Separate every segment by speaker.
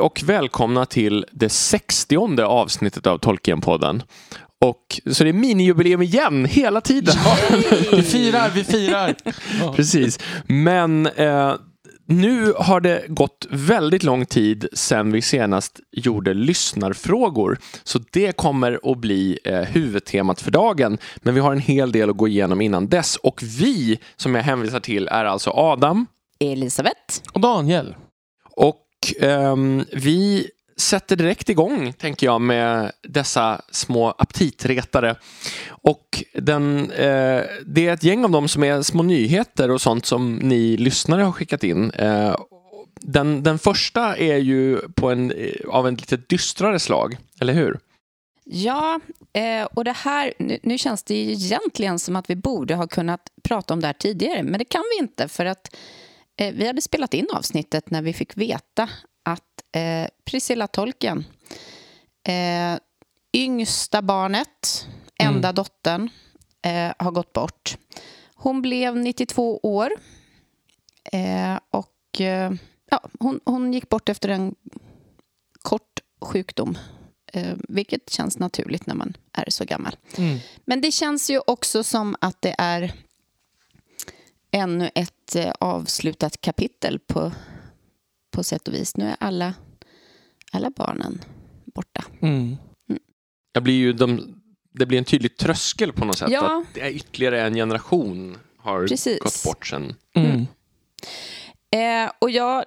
Speaker 1: Hej och välkomna till det sextionde avsnittet av Tolkienpodden. Och, så det är minijubileum igen, hela tiden.
Speaker 2: Vi firar, vi firar.
Speaker 1: Precis. Men eh, nu har det gått väldigt lång tid sedan vi senast gjorde lyssnarfrågor. Så det kommer att bli eh, huvudtemat för dagen. Men vi har en hel del att gå igenom innan dess. Och vi, som jag hänvisar till, är alltså Adam.
Speaker 3: Elisabeth.
Speaker 2: Och Daniel.
Speaker 1: Och um, vi sätter direkt igång, tänker jag, med dessa små aptitretare. Och den, eh, det är ett gäng av dem som är små nyheter och sånt som ni lyssnare har skickat in. Eh, den, den första är ju på en, eh, av en lite dystrare slag, eller hur?
Speaker 3: Ja, eh, och det här, nu, nu känns det ju egentligen som att vi borde ha kunnat prata om det här tidigare, men det kan vi inte för att vi hade spelat in avsnittet när vi fick veta att eh, Priscilla Tolkien, eh, yngsta barnet, enda
Speaker 2: Mm.
Speaker 3: dottern, eh, har gått bort. Hon blev 92 år eh, och eh, ja, hon, hon gick bort efter en kort sjukdom, eh, vilket känns naturligt när man är så gammal.
Speaker 2: Mm.
Speaker 3: Men det känns ju också som att det är ännu ett eh, avslutat kapitel på, på sätt och vis. Nu är alla, alla barnen borta.
Speaker 2: Mm.
Speaker 1: Det blir ju de, det blir en tydlig tröskel på något sätt.
Speaker 3: Ja.
Speaker 1: Att det är ytterligare en generation har
Speaker 3: Precis.
Speaker 1: gått bort sen.
Speaker 2: Mm.
Speaker 3: Eh, och jag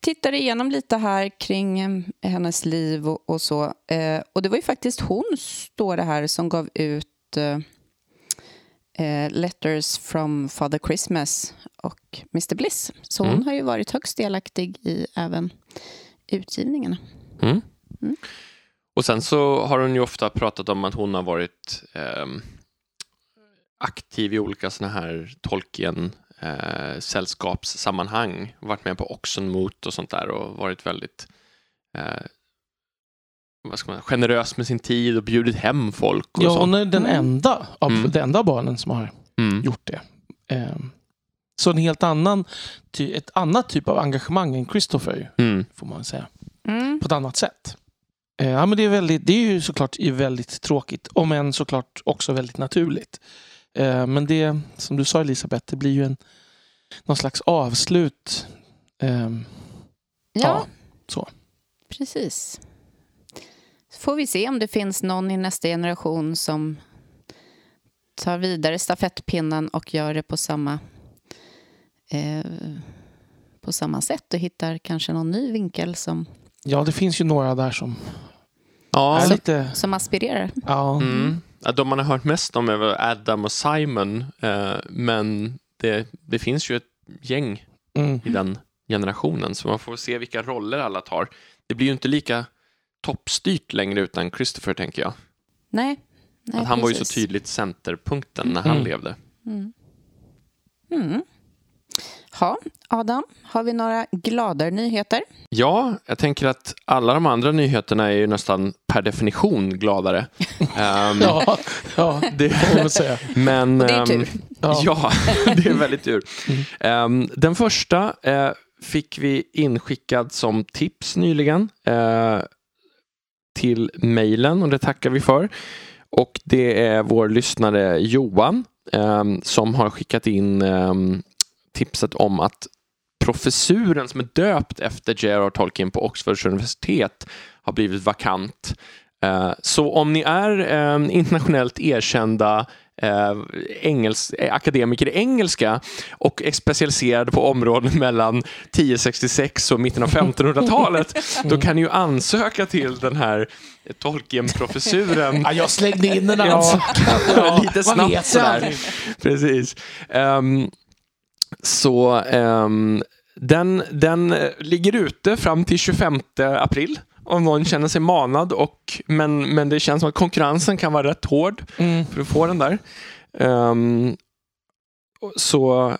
Speaker 3: tittade igenom lite här kring eh, hennes liv och, och så. Eh, och det var ju faktiskt hon, står det här, som gav ut eh, eh, Letters from Father Christmas och Mr Bliss. Så hon
Speaker 1: Mm.
Speaker 3: har ju varit högst delaktig i även utgivningarna.
Speaker 1: Mm.
Speaker 3: Mm.
Speaker 1: Och sen så har hon ju ofta pratat om att hon har varit ehm, aktiv i olika sådana här Tolkien eh, sällskapssammanhang. Varit med på Oxenmoot och sånt där och varit väldigt eh, vad ska man, generös med sin tid och bjudit hem folk. Och
Speaker 2: Ja,
Speaker 1: sånt.
Speaker 2: hon är den
Speaker 3: Mm.
Speaker 2: enda av
Speaker 1: Mm.
Speaker 2: de enda barnen som har
Speaker 1: Mm.
Speaker 2: gjort det. Ehm, Så en helt annan, ty, ett annat typ av engagemang än Christopher,
Speaker 1: Mm.
Speaker 2: får man säga.
Speaker 3: Mm.
Speaker 2: På ett annat sätt. Eh, Ja, men det, är väldigt, det är ju såklart väldigt tråkigt, om än såklart också väldigt naturligt. Eh, Men det, som du sa Elisabeth, det blir ju en, någon slags avslut. Ehm,
Speaker 3: Ja,
Speaker 2: Ja, så.
Speaker 3: precis. Får vi se om det finns någon i nästa generation som tar vidare stafettpinnen och gör det på samma, eh, på samma sätt och hittar kanske någon ny vinkel som,
Speaker 2: Ja, det finns ju några där som
Speaker 1: Ja,
Speaker 2: är lite...
Speaker 3: som aspirerar.
Speaker 2: Ja,
Speaker 1: Mm. De man har hört mest om är väl Adam och Simon, eh, men det, det finns ju ett gäng
Speaker 2: mm.
Speaker 1: i den generationen, så man får se vilka roller alla tar. Det blir ju inte lika toppstyrt längre utan Christopher, tänker jag.
Speaker 3: Nej, nej
Speaker 1: att han var ju så
Speaker 3: precis.
Speaker 1: tydligt centerpunkten när han
Speaker 2: Mm.
Speaker 1: levde.
Speaker 3: Mm. Mm. Ja, Adam, har vi några gladare nyheter?
Speaker 1: Ja, jag tänker att alla de andra nyheterna är ju nästan per definition gladare. Ehm,
Speaker 2: ja, ja,
Speaker 1: det,
Speaker 2: får man säga.
Speaker 1: men,
Speaker 3: Och det är
Speaker 1: ehm,
Speaker 3: tur.
Speaker 2: Ja.
Speaker 1: Ja, det är väldigt tur.
Speaker 2: Mm.
Speaker 1: Ehm, den första eh, fick vi inskickad som tips nyligen eh, till mejlen och det tackar vi för. Och det är vår lyssnare Johan eh, som har skickat in eh, tipset om att professuren som är döpt efter J.R.R. Tolkien på Oxfords universitet har blivit vakant. Eh, Så om ni är eh, internationellt erkända eh, engels, eh, akademiker i engelska och är specialiserade på områden mellan 1066 och mitten av 1500-talet, då kan ni ju ansöka till den här Tolkien-professuren
Speaker 2: Ja, jag slängde in en
Speaker 1: Ja.
Speaker 2: ansökan.
Speaker 1: lite
Speaker 2: man
Speaker 1: snabbt sådär. Precis. Ehm, så ehm, den, den eh, ligger ute fram till 25 april om någon känner sig manad. Och, men, men det känns som att konkurrensen kan vara rätt hård
Speaker 2: Mm.
Speaker 1: för att få den där. Och- så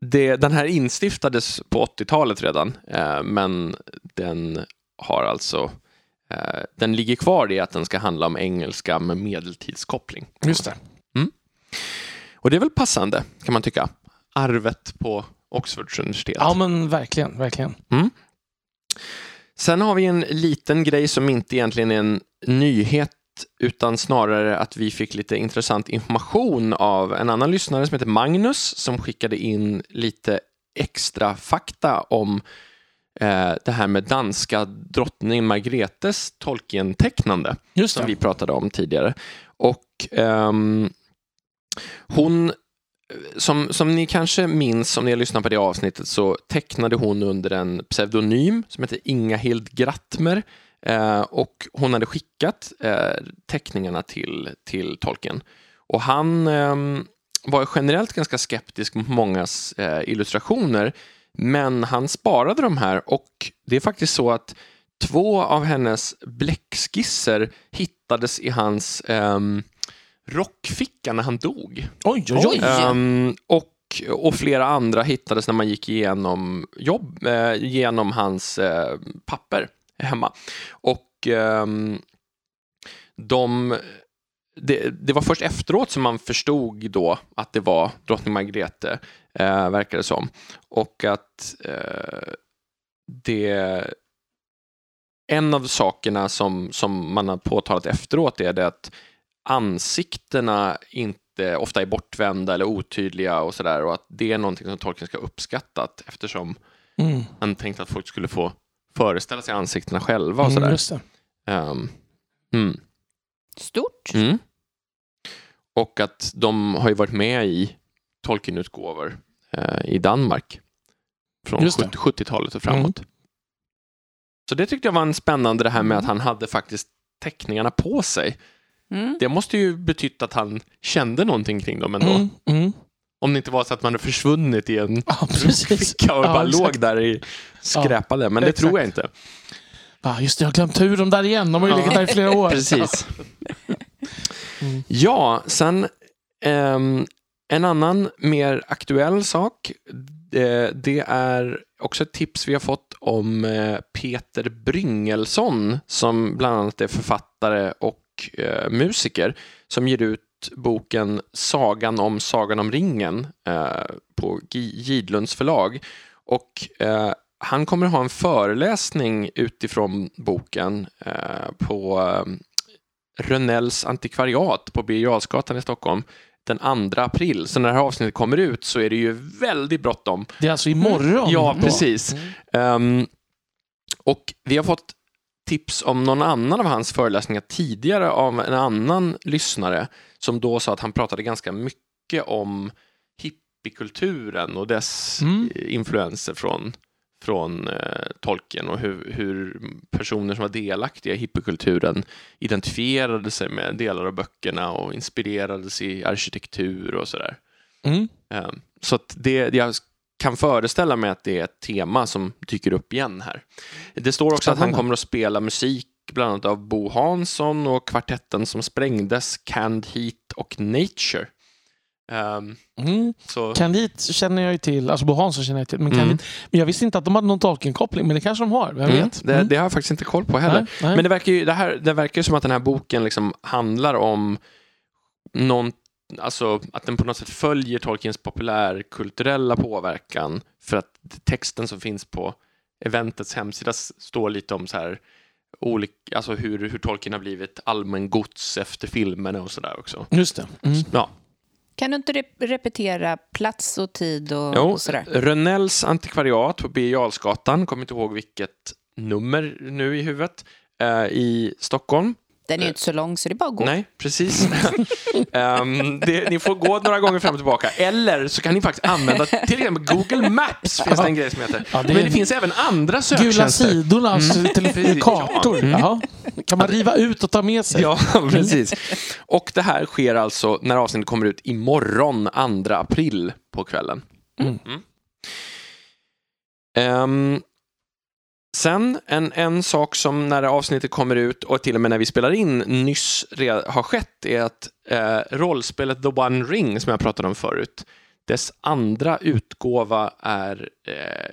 Speaker 1: det, den här instiftades på 80-talet redan, eh, men den har alltså eh, den ligger kvar i att den ska handla om engelska med medeltidskoppling.
Speaker 2: Just det.
Speaker 1: Och det är väl passande, kan man tycka. Arvet på Oxfords universitet.
Speaker 2: Ja, men verkligen, verkligen.
Speaker 1: Sen har vi en liten grej som inte egentligen är en nyhet utan snarare att vi fick lite intressant information av en annan lyssnare som heter Magnus som skickade in lite extra fakta om eh, det här med danska drottning Margretes Tolkien-tecknande
Speaker 2: Just
Speaker 1: som vi pratade om tidigare. Och ehm, hon, som, som ni kanske minns om ni har lyssnat på det avsnittet så tecknade hon under en pseudonym som heter Inga Hild Grattmer eh, och hon hade skickat eh, teckningarna till, till Tolkien. Och han eh, var generellt ganska skeptisk mot mångas eh, illustrationer men han sparade de här och det är faktiskt så att två av hennes bläckskisser hittades i hans ehm, rockficka när han dog.
Speaker 2: Oj, oj, oj.
Speaker 1: Ehm, och, och flera andra hittades när man gick igenom, jobb, eh, genom hans eh, papper hemma. Och ehm, de, det, det var först efteråt som man förstod då att det var drottning Margrethe, eh, verkar det som. Och att eh, det en av sakerna som, som man har påtalat efteråt är det att ansiktena inte ofta är bortvända eller otydliga och sådär och att det är någonting som tolken ska uppskattat eftersom
Speaker 2: Mm.
Speaker 1: han tänkte att folk skulle få föreställa sig ansiktena själva och
Speaker 2: Mm,
Speaker 1: sådär.
Speaker 2: det.
Speaker 1: Ehm, mm.
Speaker 3: Stort.
Speaker 1: Mm. Och att de har ju varit med i Tolkien-utgåvor eh, i Danmark från
Speaker 2: Just det.
Speaker 1: 70 70-talet och framåt. Så det tyckte jag var en spännande det här med att han hade faktiskt teckningarna på sig.
Speaker 3: Mm.
Speaker 1: Det måste ju betytt att han kände någonting kring dem ändå.
Speaker 2: Mm, mm.
Speaker 1: Om det inte var så att man hade försvunnit i en
Speaker 2: Ja,
Speaker 1: ficka och
Speaker 2: Ja,
Speaker 1: bara
Speaker 2: exakt.
Speaker 1: låg där i skräpade. Men det
Speaker 2: exakt.
Speaker 1: tror jag inte.
Speaker 2: Ah, just det, jag har glömt ur dem där igen. De har ju
Speaker 1: Ja.
Speaker 2: legat där i flera år.
Speaker 1: Precis.
Speaker 2: Mm.
Speaker 1: Ja, sen ehm, en annan mer aktuell sak. Det, det är också ett tips vi har fått om eh, Peter Bryngelsson som bland annat är författare och eh, musiker som ger ut boken Sagan om Sagan om ringen eh, på Gi- Gidlunds förlag. Och eh, han kommer ha en föreläsning utifrån boken eh, på eh, Rönnells antikvariat på Birger i Stockholm den 2 april. Så när det här avsnittet kommer ut så är det ju väldigt bråttom.
Speaker 2: Det är alltså imorgon.
Speaker 1: Ja, precis.
Speaker 2: Mm.
Speaker 1: Ehm, och vi har fått tips om någon annan av hans föreläsningar tidigare av en annan lyssnare som då sa att han pratade ganska mycket om hippiekulturen och dess
Speaker 2: Mm.
Speaker 1: eh, influenser från, från eh, Tolkien och hur, hur personer som var delaktiga i hippiekulturen identifierade sig med delar av böckerna och inspirerades i arkitektur och sådär.
Speaker 2: Mm.
Speaker 1: Ehm, Så att det, jag kan föreställa mig att det är ett tema som dyker upp igen här. Det står också att han kommer att spela musik bland annat av Bo Hansson och kvartetten som sprängdes, Canned Heat och Nature. Ehm,
Speaker 2: Mm.
Speaker 1: så,
Speaker 2: Candit känner jag ju till, alltså Bo Hansson känner jag till. Men,
Speaker 1: Mm.
Speaker 2: Candit, men jag visste inte att de hade någon Tolkien-koppling, men det kanske de har. Vem
Speaker 1: mm,
Speaker 2: vet?
Speaker 1: det,
Speaker 2: Mm.
Speaker 1: det har jag faktiskt inte koll på heller.
Speaker 2: Nej, nej.
Speaker 1: Men det verkar ju det här, det verkar som att den här boken liksom handlar om någon, alltså att den på något sätt följer Tolkiens populärkulturella påverkan för att texten som finns på eventets hemsida står lite om så här olika, alltså hur, hur Tolkien har blivit allmängods efter filmerna och sådär också.
Speaker 2: Just det. Mm.
Speaker 1: Ja,
Speaker 3: Kan du inte rep- repetera plats och tid och,
Speaker 1: jo,
Speaker 3: och sådär?
Speaker 1: Rönnells antikvariat på Birger Jarlsgatan, kommer inte ihåg vilket nummer nu i huvudet, eh, i Stockholm.
Speaker 3: Den är ju inte så lång så det är bara att gå.
Speaker 1: Nej, precis. Ehm, det, ni får gå några gånger fram och tillbaka. Eller så kan ni faktiskt använda till exempel Google Maps. finns det en grej som heter.
Speaker 2: Ja, det
Speaker 1: Men det finns även andra
Speaker 2: Gula
Speaker 1: söktjänster.
Speaker 2: sidorna, alltså,
Speaker 1: Mm.
Speaker 2: tele- kartor.
Speaker 1: Ja.
Speaker 2: Jaha. Kan man riva ut och ta med sig?
Speaker 1: Ja, precis. Och det här sker alltså när avsnittet kommer ut imorgon, 2 april på kvällen.
Speaker 2: Mm.
Speaker 1: Ehm, sen en, en sak som när avsnittet kommer ut och till och med när vi spelar in nyss har skett är att eh, rollspelet The One Ring som jag pratade om förut, dess andra utgåva är eh,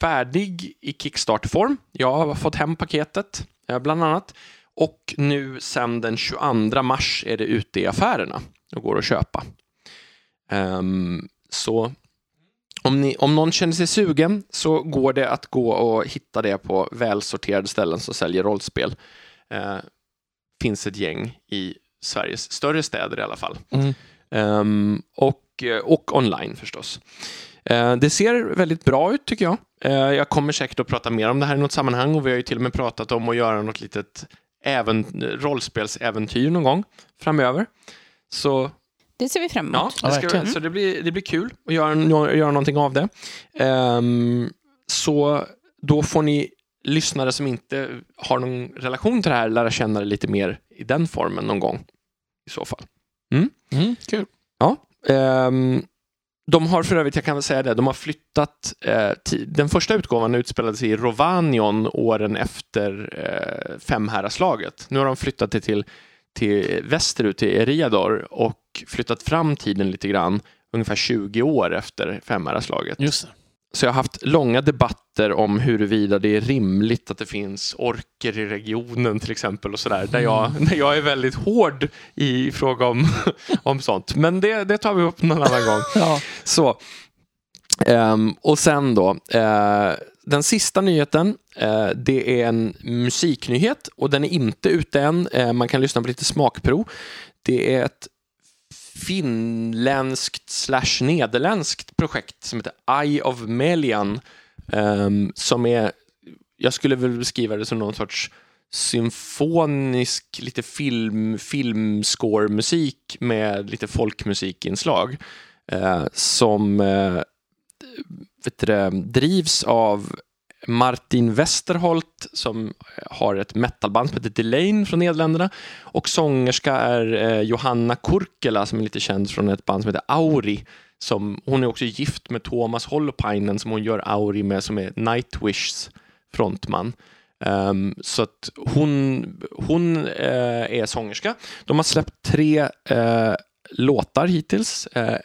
Speaker 1: färdig i Kickstart-form. Jag har fått hem paketet, eh, bland annat. Och nu sen den 22 mars är det ute i affärerna och går att köpa. Um, så om, ni, om någon känner sig sugen så går det att gå och hitta det på välsorterade ställen som säljer rollspel. Eh, finns ett gäng i Sveriges större städer i alla fall.
Speaker 2: Mm.
Speaker 1: Ehm, och, och online förstås. Eh, det ser väldigt bra ut tycker jag. Eh, jag kommer säkert att prata mer om det här i något sammanhang och vi har ju till och med pratat om att göra något litet även, rollspelsäventyr någon gång framöver. Så
Speaker 3: Det ser vi fram
Speaker 1: Ja,
Speaker 3: emot.
Speaker 1: det,
Speaker 2: Ja,
Speaker 1: ska,
Speaker 2: verkligen.
Speaker 1: så det blir, det blir kul att göra, göra någonting av det. Ehm, så då får ni lyssnare som inte har någon relation till det här lära känna det lite mer i den formen någon gång. I så fall.
Speaker 2: Mm, kul.
Speaker 1: Ja. ehm, de har för övrigt, jag kan väl säga det, de har flyttat, eh, den första utgåvan utspelade sig i Rovanion åren efter eh, Femhäraslaget. Nu har de flyttat det till, till västerut, till Eriador och flyttat fram tiden lite grann, ungefär 20 år efter Femhäraslaget.
Speaker 2: Just det.
Speaker 1: Så jag har haft långa debatter om huruvida det är rimligt att det finns orker i regionen till exempel och sådär. Där jag, där jag är väldigt hård i fråga om, om sånt. Men det, det tar vi upp någon annan gång.
Speaker 2: Ja.
Speaker 1: Så. Ehm, och sen då, eh, den sista nyheten, eh, det är en musiknyhet och den är inte ute än. Eh, man kan lyssna på lite smakprov. Det är ett finländskt slash nederländskt projekt som heter Eye of Melian ehm, som är, jag skulle väl beskriva det som någon sorts symfonisk, lite film, filmscore-musik med lite folkmusikinslag eh, som eh, vet du, det, drivs av Martin Westerholt som har ett metalband som heter Delane från Nederländerna och sångerska är eh, Johanna Kurkela som är lite känd från ett band som heter Auri. Som, hon är också gift med Thomas Holopainen som hon gör Auri med som är Nightwishs frontman. Um, så att hon, hon uh, är sångerska. De har släppt tre uh, låtar hittills. Uh,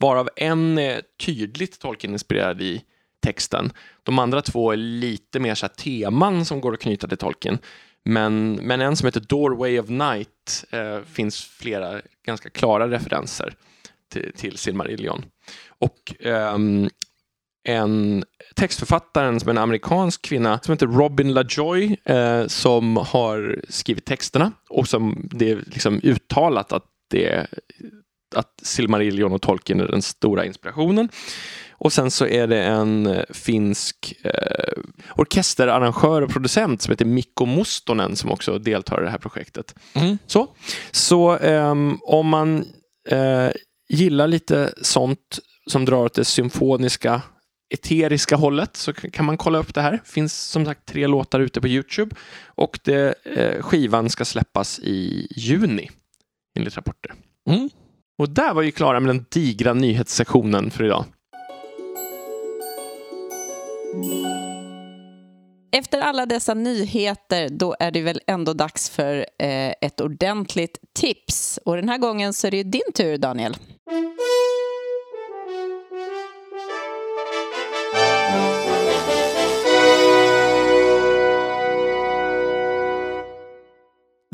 Speaker 1: varav en är tydligt Tolkien-inspirerad i texten. De andra två är lite mer så här teman som går att knyta till Tolkien. Men, men en som heter Doorway of Night eh, finns flera ganska klara referenser till, till Silmarillion. Och ehm, en textförfattaren som är en amerikansk kvinna som heter Robin LaJoy eh, som har skrivit texterna och som det är liksom uttalat att det är att Silmarillion och Tolkien är den stora inspirationen. Och sen så är det en eh, finsk eh, orkesterarrangör och producent som heter Mikko Mustonen som också deltar i det här projektet.
Speaker 2: Mm.
Speaker 1: Så, så ehm, om man eh, gillar lite sånt som drar åt det symfoniska eteriska hållet så kan man kolla upp det här. finns som sagt tre låtar ute på Youtube och det, eh, skivan ska släppas i juni enligt rapporter.
Speaker 2: Mm.
Speaker 1: Och där var vi klara med den digra nyhetssektionen för idag.
Speaker 3: Efter alla dessa nyheter, då är det väl ändå dags för eh, ett ordentligt tips. Och den här gången så är det ju din tur, Daniel.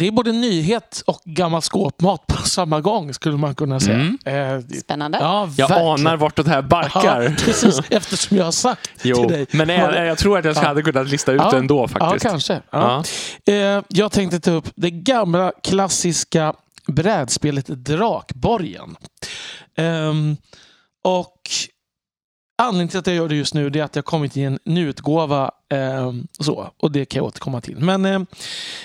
Speaker 2: Det är både nyhet och gammal skåpmat på samma gång, skulle man kunna säga.
Speaker 1: Mm.
Speaker 2: Eh,
Speaker 3: Spännande.
Speaker 2: ja,
Speaker 1: Jag
Speaker 2: verkligen.
Speaker 1: anar vartåt det här barkar.
Speaker 2: Ja, precis, eftersom jag har sagt
Speaker 1: Jo,
Speaker 2: till dig.
Speaker 1: men jag, jag tror att jag
Speaker 2: Ja.
Speaker 1: hade kunnat lista ut
Speaker 2: Ja.
Speaker 1: det ändå faktiskt.
Speaker 2: Ja, kanske. Ja. Eh, jag tänkte ta upp det gamla klassiska brädspelet Drakborgen. Ehm, och anledningen till att jag gör det just nu är att jag kommit i en nyutgåva ehm, så, och det kan jag återkomma till. Men eh,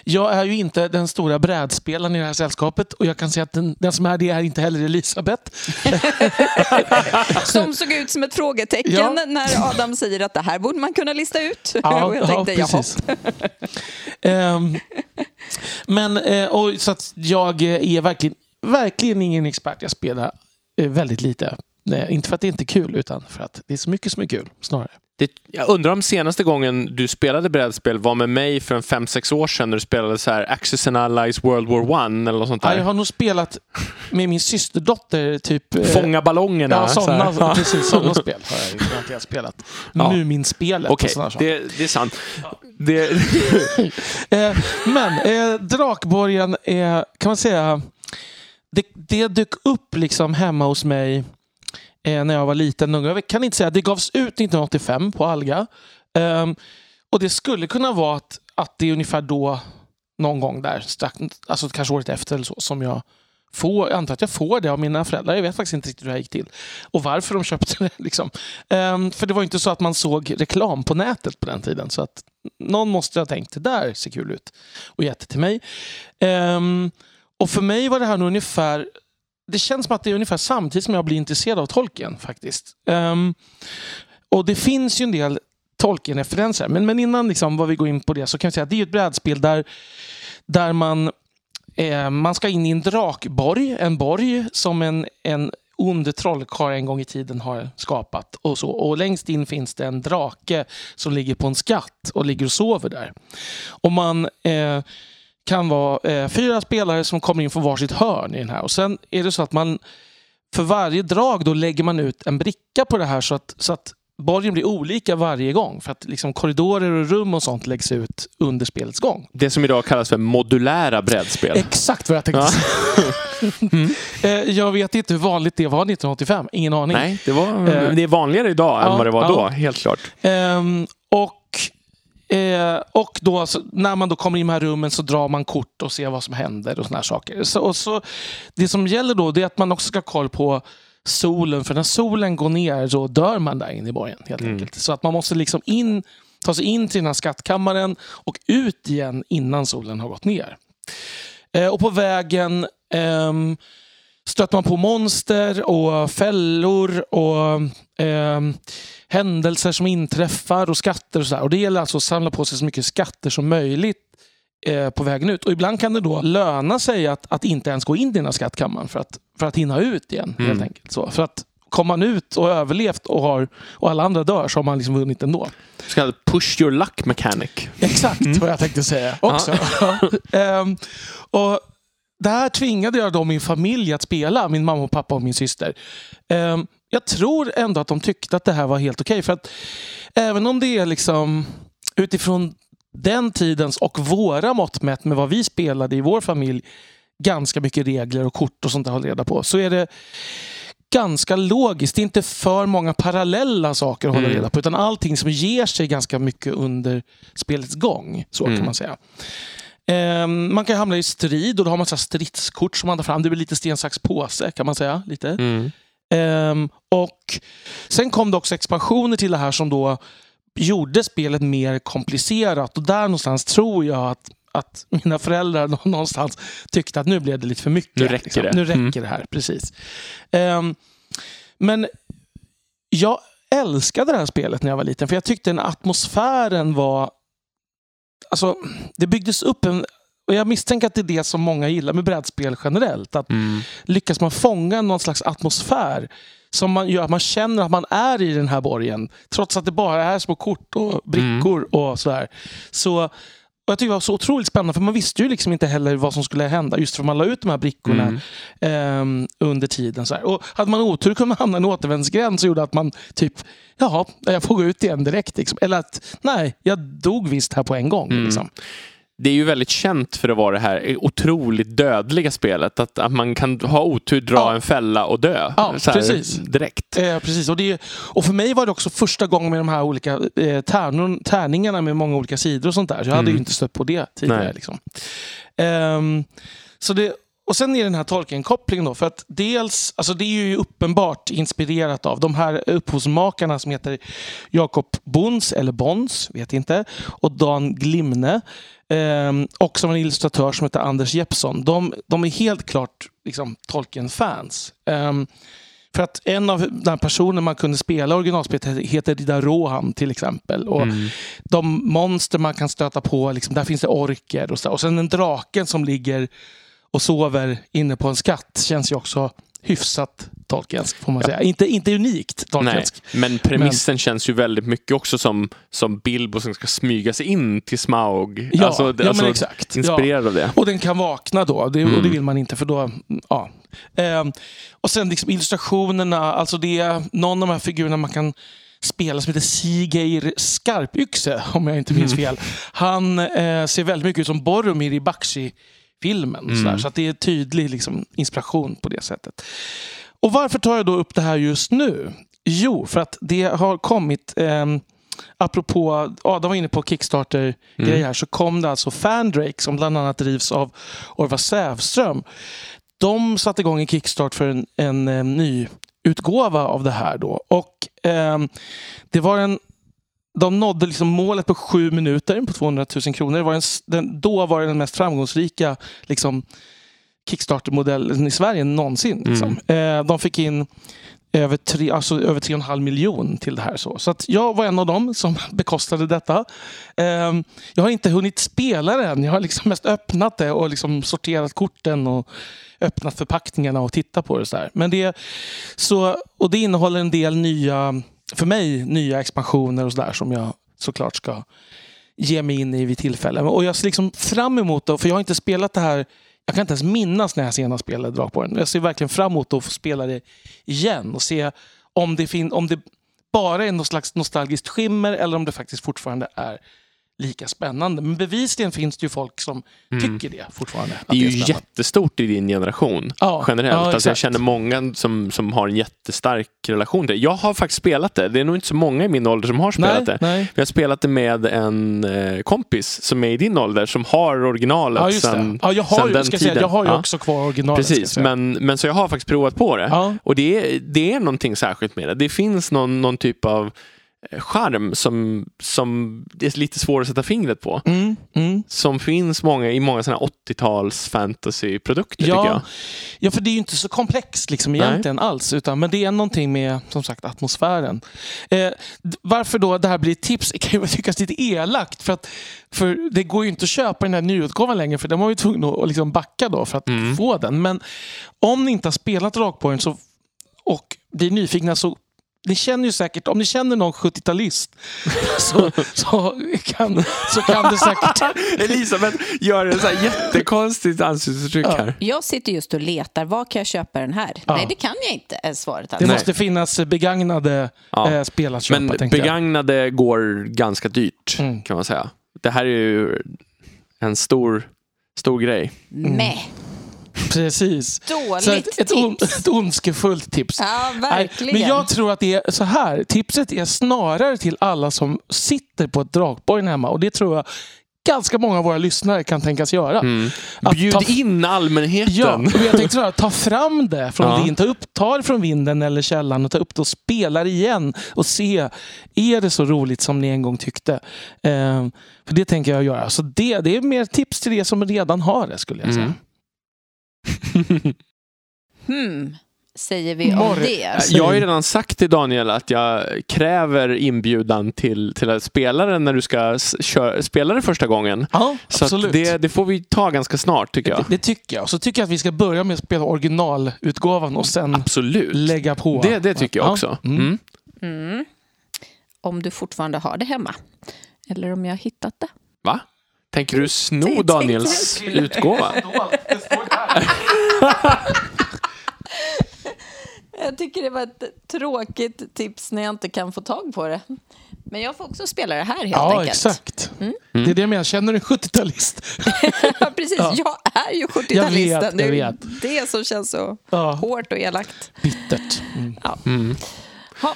Speaker 2: jag är ju inte den stora brädspelaren i det här sällskapet och jag kan säga att den, den som är det är inte heller Elisabeth.
Speaker 3: Som såg ut som ett frågetecken
Speaker 2: Ja.
Speaker 3: när Adam säger att det här borde man kunna lista ut.
Speaker 2: Ja,
Speaker 3: och jag tänkte,
Speaker 2: ja, precis. Ehm, men eh, och, så att jag eh, är verkligen, verkligen ingen expert. Jag spelar eh, väldigt lite. Nej, inte för att det inte är kul, utan för att det är så mycket som är kul snarare.
Speaker 1: Det, jag undrar om senaste gången du spelade brädspel var med mig för en fem sex år sedan när du spelade så här Axis and Allies World War One eller något sånt
Speaker 2: Ja,
Speaker 1: där.
Speaker 2: jag har nog spelat med min systerdotter, typ... eh,
Speaker 1: Fånga ballongerna.
Speaker 2: Ja,
Speaker 1: så
Speaker 2: sådana, precis, sådana spel har jag garanterat spelat.
Speaker 1: Ja.
Speaker 2: Muminspelet
Speaker 1: Okej,
Speaker 2: och sådana saker.
Speaker 1: det, det är sant. Det,
Speaker 2: Eh, men eh, Drakborgen är, kan man säga, det, det dök upp liksom hemma hos mig eh, när jag var liten. Jag kan inte säga, det gavs ut 1985 på Alga. Um, och det skulle kunna vara att, att det är ungefär då, någon gång där, strax, alltså kanske året efter eller så, som jag får, jag antar att jag får det av mina föräldrar. Jag vet faktiskt inte riktigt hur det här gick till. Och varför de köpte det. Liksom. Um, för det var inte så att man såg reklam på nätet på den tiden. Så att någon måste ha tänkt, det där ser kul ut. Och gett det till mig. Um, och för mig var det här nog ungefär det känns som att det är ungefär samtidigt som jag blir intresserad av tolken faktiskt. Um, och det finns ju en del Tolkien-referenser. Men, men innan liksom, vad vi går in på det så kan vi säga att det är ett brädspel där, där man, eh, man ska in i en drakborg. En borg som en, en ond trollkarl en gång i tiden har skapat. Och, så. och längst in finns det en drake som ligger på en skatt och ligger och sover där. Och man eh, kan vara eh, fyra spelare som kommer in från varsitt hörn i den här. Och sen är det så att man för varje drag då lägger man ut en bricka på det här så att, så att borgen blir olika varje gång. För att liksom korridorer och rum och sånt läggs ut under spelets gång.
Speaker 1: Det som idag kallas för modulära brädspel.
Speaker 2: Exakt vad jag tänkte säga. mm. Jag vet inte hur vanligt det var 1985. Ingen aning.
Speaker 1: Nej, det, var, uh, det är vanligare idag ja, än vad det var ja. då. Helt klart.
Speaker 2: Um, och Eh, och då, så, när man då kommer in i de här rummen så drar man kort och ser vad som händer och såna saker. Så, och så, det som gäller då är att man också ska ha koll på solen. För när solen går ner så dör man där inne i borgen. helt mm. enkelt. Så att man måste liksom in, ta sig in till den här skattkammaren och ut igen innan solen har gått ner. Eh, och på vägen eh, stöter man på monster och fällor och eh, händelser som inträffar och skatter. Och, så där. och Det gäller alltså att samla på sig så mycket skatter som möjligt eh, på vägen ut. Och Ibland kan det då löna sig att, att inte ens gå in i den här skattkammaren för att, för att hinna ut igen. Mm. helt enkelt. Så, för att Kommer man ut och överlevt och, har, och alla andra dör så har man liksom vunnit ändå.
Speaker 1: Så kallad push your luck mechanic.
Speaker 2: Exakt mm. vad jag tänkte säga också. um, och där tvingade jag då min familj att spela, min mamma och pappa och min syster. Um, jag tror ändå att de tyckte att det här var helt okej. Okay, för att även om det är liksom utifrån den tidens och våra mått mätt med vad vi spelade i vår familj ganska mycket regler och kort och sånt att hålla reda på. Så är det ganska logiskt. Det är inte för många parallella saker att hålla mm. reda på. Utan allting som ger sig ganska mycket under spelets gång. Så mm. kan man säga. Um, man kan hamna i strid och då har man så stridskort som man tar fram. Det blir lite sten, sax, påse kan man säga. Lite. Mm. Um, och Sen kom det också expansioner till det här som då gjorde spelet mer komplicerat. Och där någonstans tror jag att, att mina föräldrar någonstans tyckte att nu blev det lite för mycket.
Speaker 1: Nu räcker liksom. det.
Speaker 2: Nu räcker mm. det här, precis. Um, men jag älskade det här spelet när jag var liten. För jag tyckte den atmosfären var... Alltså, det byggdes upp en och Jag misstänker att det är det som många gillar med brädspel generellt. Att mm. Lyckas man fånga någon slags atmosfär som man gör att man känner att man är i den här borgen. Trots att det bara är små kort och brickor mm. och sådär. Så och jag tycker det var så otroligt spännande för man visste ju liksom inte heller vad som skulle hända just för man la ut de här brickorna mm. eh, under tiden. Så här. Och hade man otur kunde man hamna i en återvändsgränd som gjorde att man typ, jaha, jag får gå ut igen direkt. Liksom. Eller att, nej, jag dog visst här på en gång. Mm. Liksom
Speaker 1: det är ju väldigt känt för att vara det här otroligt dödliga spelet. Att, att man kan ha otur, dra ja. en fälla och dö.
Speaker 2: Ja, precis.
Speaker 1: Direkt.
Speaker 2: Eh, precis. Och, det, och för mig var det också första gången med de här olika eh, tärnor, tärningarna med många olika sidor och sånt där. Så jag mm. hade ju mm. inte stött på det tidigare. Liksom. Um, så det, och sen är den här Tolkien-kopplingen då. För att dels, alltså det är ju uppenbart inspirerat av de här upphovsmakarna som heter Jakob Bons, eller Bons, vet inte, och Dan Glimne. Eh, och som en illustratör som heter Anders Jeppsson. De, de är helt klart liksom, Tolkien-fans. Eh, för att en av de personer man kunde spela originalspelet heter Rida Rohan till exempel. Och mm. De monster man kan stöta på, liksom, där finns det orker och så. Och sen den draken som ligger och sover inne på en skatt känns ju också hyfsat Tolkiensk, får man ja. säga. Inte, inte unikt Tolkiensk.
Speaker 1: Nej, men premissen men... känns ju väldigt mycket också som, som Bilbo som ska smyga sig in till Smaug.
Speaker 2: Ja, alltså, ja alltså, men exakt.
Speaker 1: Inspirerad
Speaker 2: ja.
Speaker 1: av det.
Speaker 2: Och den kan vakna då, det, mm. och det mm. vill man inte för då... Ja. Ehm, och sen liksom illustrationerna, alltså det är någon av de här figurerna man kan spela som heter Sigeir Skarpyxe, om jag inte minns mm. fel. Han eh, ser väldigt mycket ut som Boromir i Bakshi filmen. Mm. Så, så att det är tydlig liksom, inspiration på det sättet. och varför tar jag då upp det här just nu? Jo, för att det har kommit, eh, apropå, Adam var inne på Kickstarter-grejer här, så kom det alltså Fandrake som bland annat drivs av Orvar Sävström. De satte igång en Kickstart för en, en, eh, ny utgåva av det här då. Och ehm, det var en de nådde liksom målet på sju minuter på 200 000 kronor. Det var en, den, då var det den mest framgångsrika liksom, Kickstarter-modellen i Sverige någonsin. Liksom. Eh, de fick in över tre, alltså över 3,5 miljon till det här. Så, så att jag var en av dem som bekostade detta. Eh, jag har inte hunnit spela det än. Jag har liksom mest öppnat det och liksom sorterat korten och öppnat förpackningarna och tittat på det. Så här. Men det, så, och det innehåller en del nya, för mig, nya expansioner och sådär som jag såklart ska ge mig in i vid tillfälle. Och jag ser liksom fram emot det, för jag har inte spelat det här jag kan inte ens minnas när jag senast spelade Drakborgen. Jag ser verkligen fram emot att få spela det igen och se om det, fin- om det bara är något slags nostalgiskt skimmer eller om det faktiskt fortfarande är lika spännande. Men bevisligen finns det ju folk som tycker det fortfarande.
Speaker 1: Det är ju
Speaker 2: spännande.
Speaker 1: jättestort i din generation
Speaker 2: Ja,
Speaker 1: generellt.
Speaker 2: ja,
Speaker 1: alltså jag känner många som, som har en jättestark relation till det. Jag har faktiskt spelat det. Det är nog inte så många i min ålder som har spelat
Speaker 2: Nej,
Speaker 1: det.
Speaker 2: nej.
Speaker 1: Vi har spelat det med en eh, kompis som är i din ålder som har originalet
Speaker 2: Ja, det.
Speaker 1: sen,
Speaker 2: Ja, jag har,
Speaker 1: sen
Speaker 2: ju,
Speaker 1: den
Speaker 2: jag, säga,
Speaker 1: tiden.
Speaker 2: jag har ju
Speaker 1: Ja.
Speaker 2: också kvar originalet. jag
Speaker 1: Precis, men, men så jag har faktiskt provat på det.
Speaker 2: Ja.
Speaker 1: Och det är, det är någonting särskilt med det. Det finns någon, någon typ av charm som, som det är lite svår att sätta fingret på.
Speaker 2: Mm, mm.
Speaker 1: Som finns många, i många sådana 80-tals fantasyprodukter tycker jag.
Speaker 2: Ja, ja, för det är ju inte så komplext liksom
Speaker 1: Nej.
Speaker 2: egentligen alls. Utan, men det är någonting med som sagt atmosfären. Eh, varför då det här blir ett tips det kan ju tyckas lite elakt. För, att, för det går ju inte att köpa den här nyutgåvan längre för de var ju tvungna att liksom backa då för att
Speaker 1: Mm.
Speaker 2: få den. Men om ni inte har spelat Rakborgen så, och blir nyfikna så ni känner ju säkert, om ni känner någon 70-talist så, så, kan, så kan det säkert...
Speaker 1: Elisabeth gör en så här jättekonstigt ansiktsuttryck
Speaker 2: Ja.
Speaker 1: här.
Speaker 3: Jag sitter just och letar. Var kan jag köpa den här?
Speaker 2: Ja.
Speaker 3: Nej, det kan jag inte, är svaret.
Speaker 2: Det
Speaker 3: Alltså.
Speaker 2: måste finnas begagnade
Speaker 1: Ja.
Speaker 2: eh, spel att köpa.
Speaker 1: Men
Speaker 2: tänkte jag.
Speaker 1: begagnade går ganska dyrt
Speaker 2: Mm.
Speaker 1: kan man säga. Det här är ju en stor, stor grej.
Speaker 3: Mäh.
Speaker 2: Precis.
Speaker 3: Dåligt
Speaker 2: Så ett, ett, on,
Speaker 3: tips.
Speaker 2: ett ondskefullt tips.
Speaker 3: Ja,
Speaker 2: Nej,
Speaker 3: verkligen.
Speaker 2: men jag tror att det är så här. Tipset är snarare till alla som sitter på ett Drakborgen hemma. Och det tror jag ganska många av våra lyssnare kan tänkas göra.
Speaker 1: Mm.
Speaker 2: Att
Speaker 1: Bjud
Speaker 2: ta-
Speaker 1: in allmänheten.
Speaker 2: Ja, och jag tänkte så här, ta fram det från
Speaker 1: Ja.
Speaker 2: din, ta, upp, ta det från vinden eller källan och ta upp det och spela det igen och se, är det så roligt som ni en gång tyckte? Eh, för det tänker jag göra. Så det, det är mer tips till er som redan har det skulle jag säga.
Speaker 1: Mm.
Speaker 3: Hmm, säger vi om det.
Speaker 2: Säg.
Speaker 1: Jag har ju redan sagt till Daniel att jag kräver inbjudan till, till att spela den när du ska spela det första gången.
Speaker 2: Ja,
Speaker 1: Så det, det får vi ta ganska snart tycker
Speaker 2: det,
Speaker 1: jag.
Speaker 2: det tycker jag. Och så tycker jag att vi ska börja med att spela originalutgåvan och sen
Speaker 1: Absolut.
Speaker 2: lägga på.
Speaker 1: Det, det tycker jag
Speaker 2: Ja.
Speaker 1: också.
Speaker 2: Mm.
Speaker 1: Mm.
Speaker 3: Mm. Om du fortfarande har det hemma. Eller om jag har hittat det.
Speaker 1: Va? Tänker du sno Daniels utgåva?
Speaker 3: Jag tycker det var ett tråkigt tips när jag inte kan få tag på det. Men jag får också spela det här helt
Speaker 2: Ja,
Speaker 3: enkelt.
Speaker 2: exakt. Det är det jag menar. Känner du en 70-talist?
Speaker 3: Ja, Precis,
Speaker 2: Ja.
Speaker 3: jag är ju
Speaker 2: Jag
Speaker 3: 70-talisten.
Speaker 2: vet,
Speaker 3: Det är
Speaker 2: jag vet.
Speaker 3: det som känns så
Speaker 2: Ja,
Speaker 3: hårt och elakt.
Speaker 2: bittert. Mm.
Speaker 1: Mm.
Speaker 3: Ha,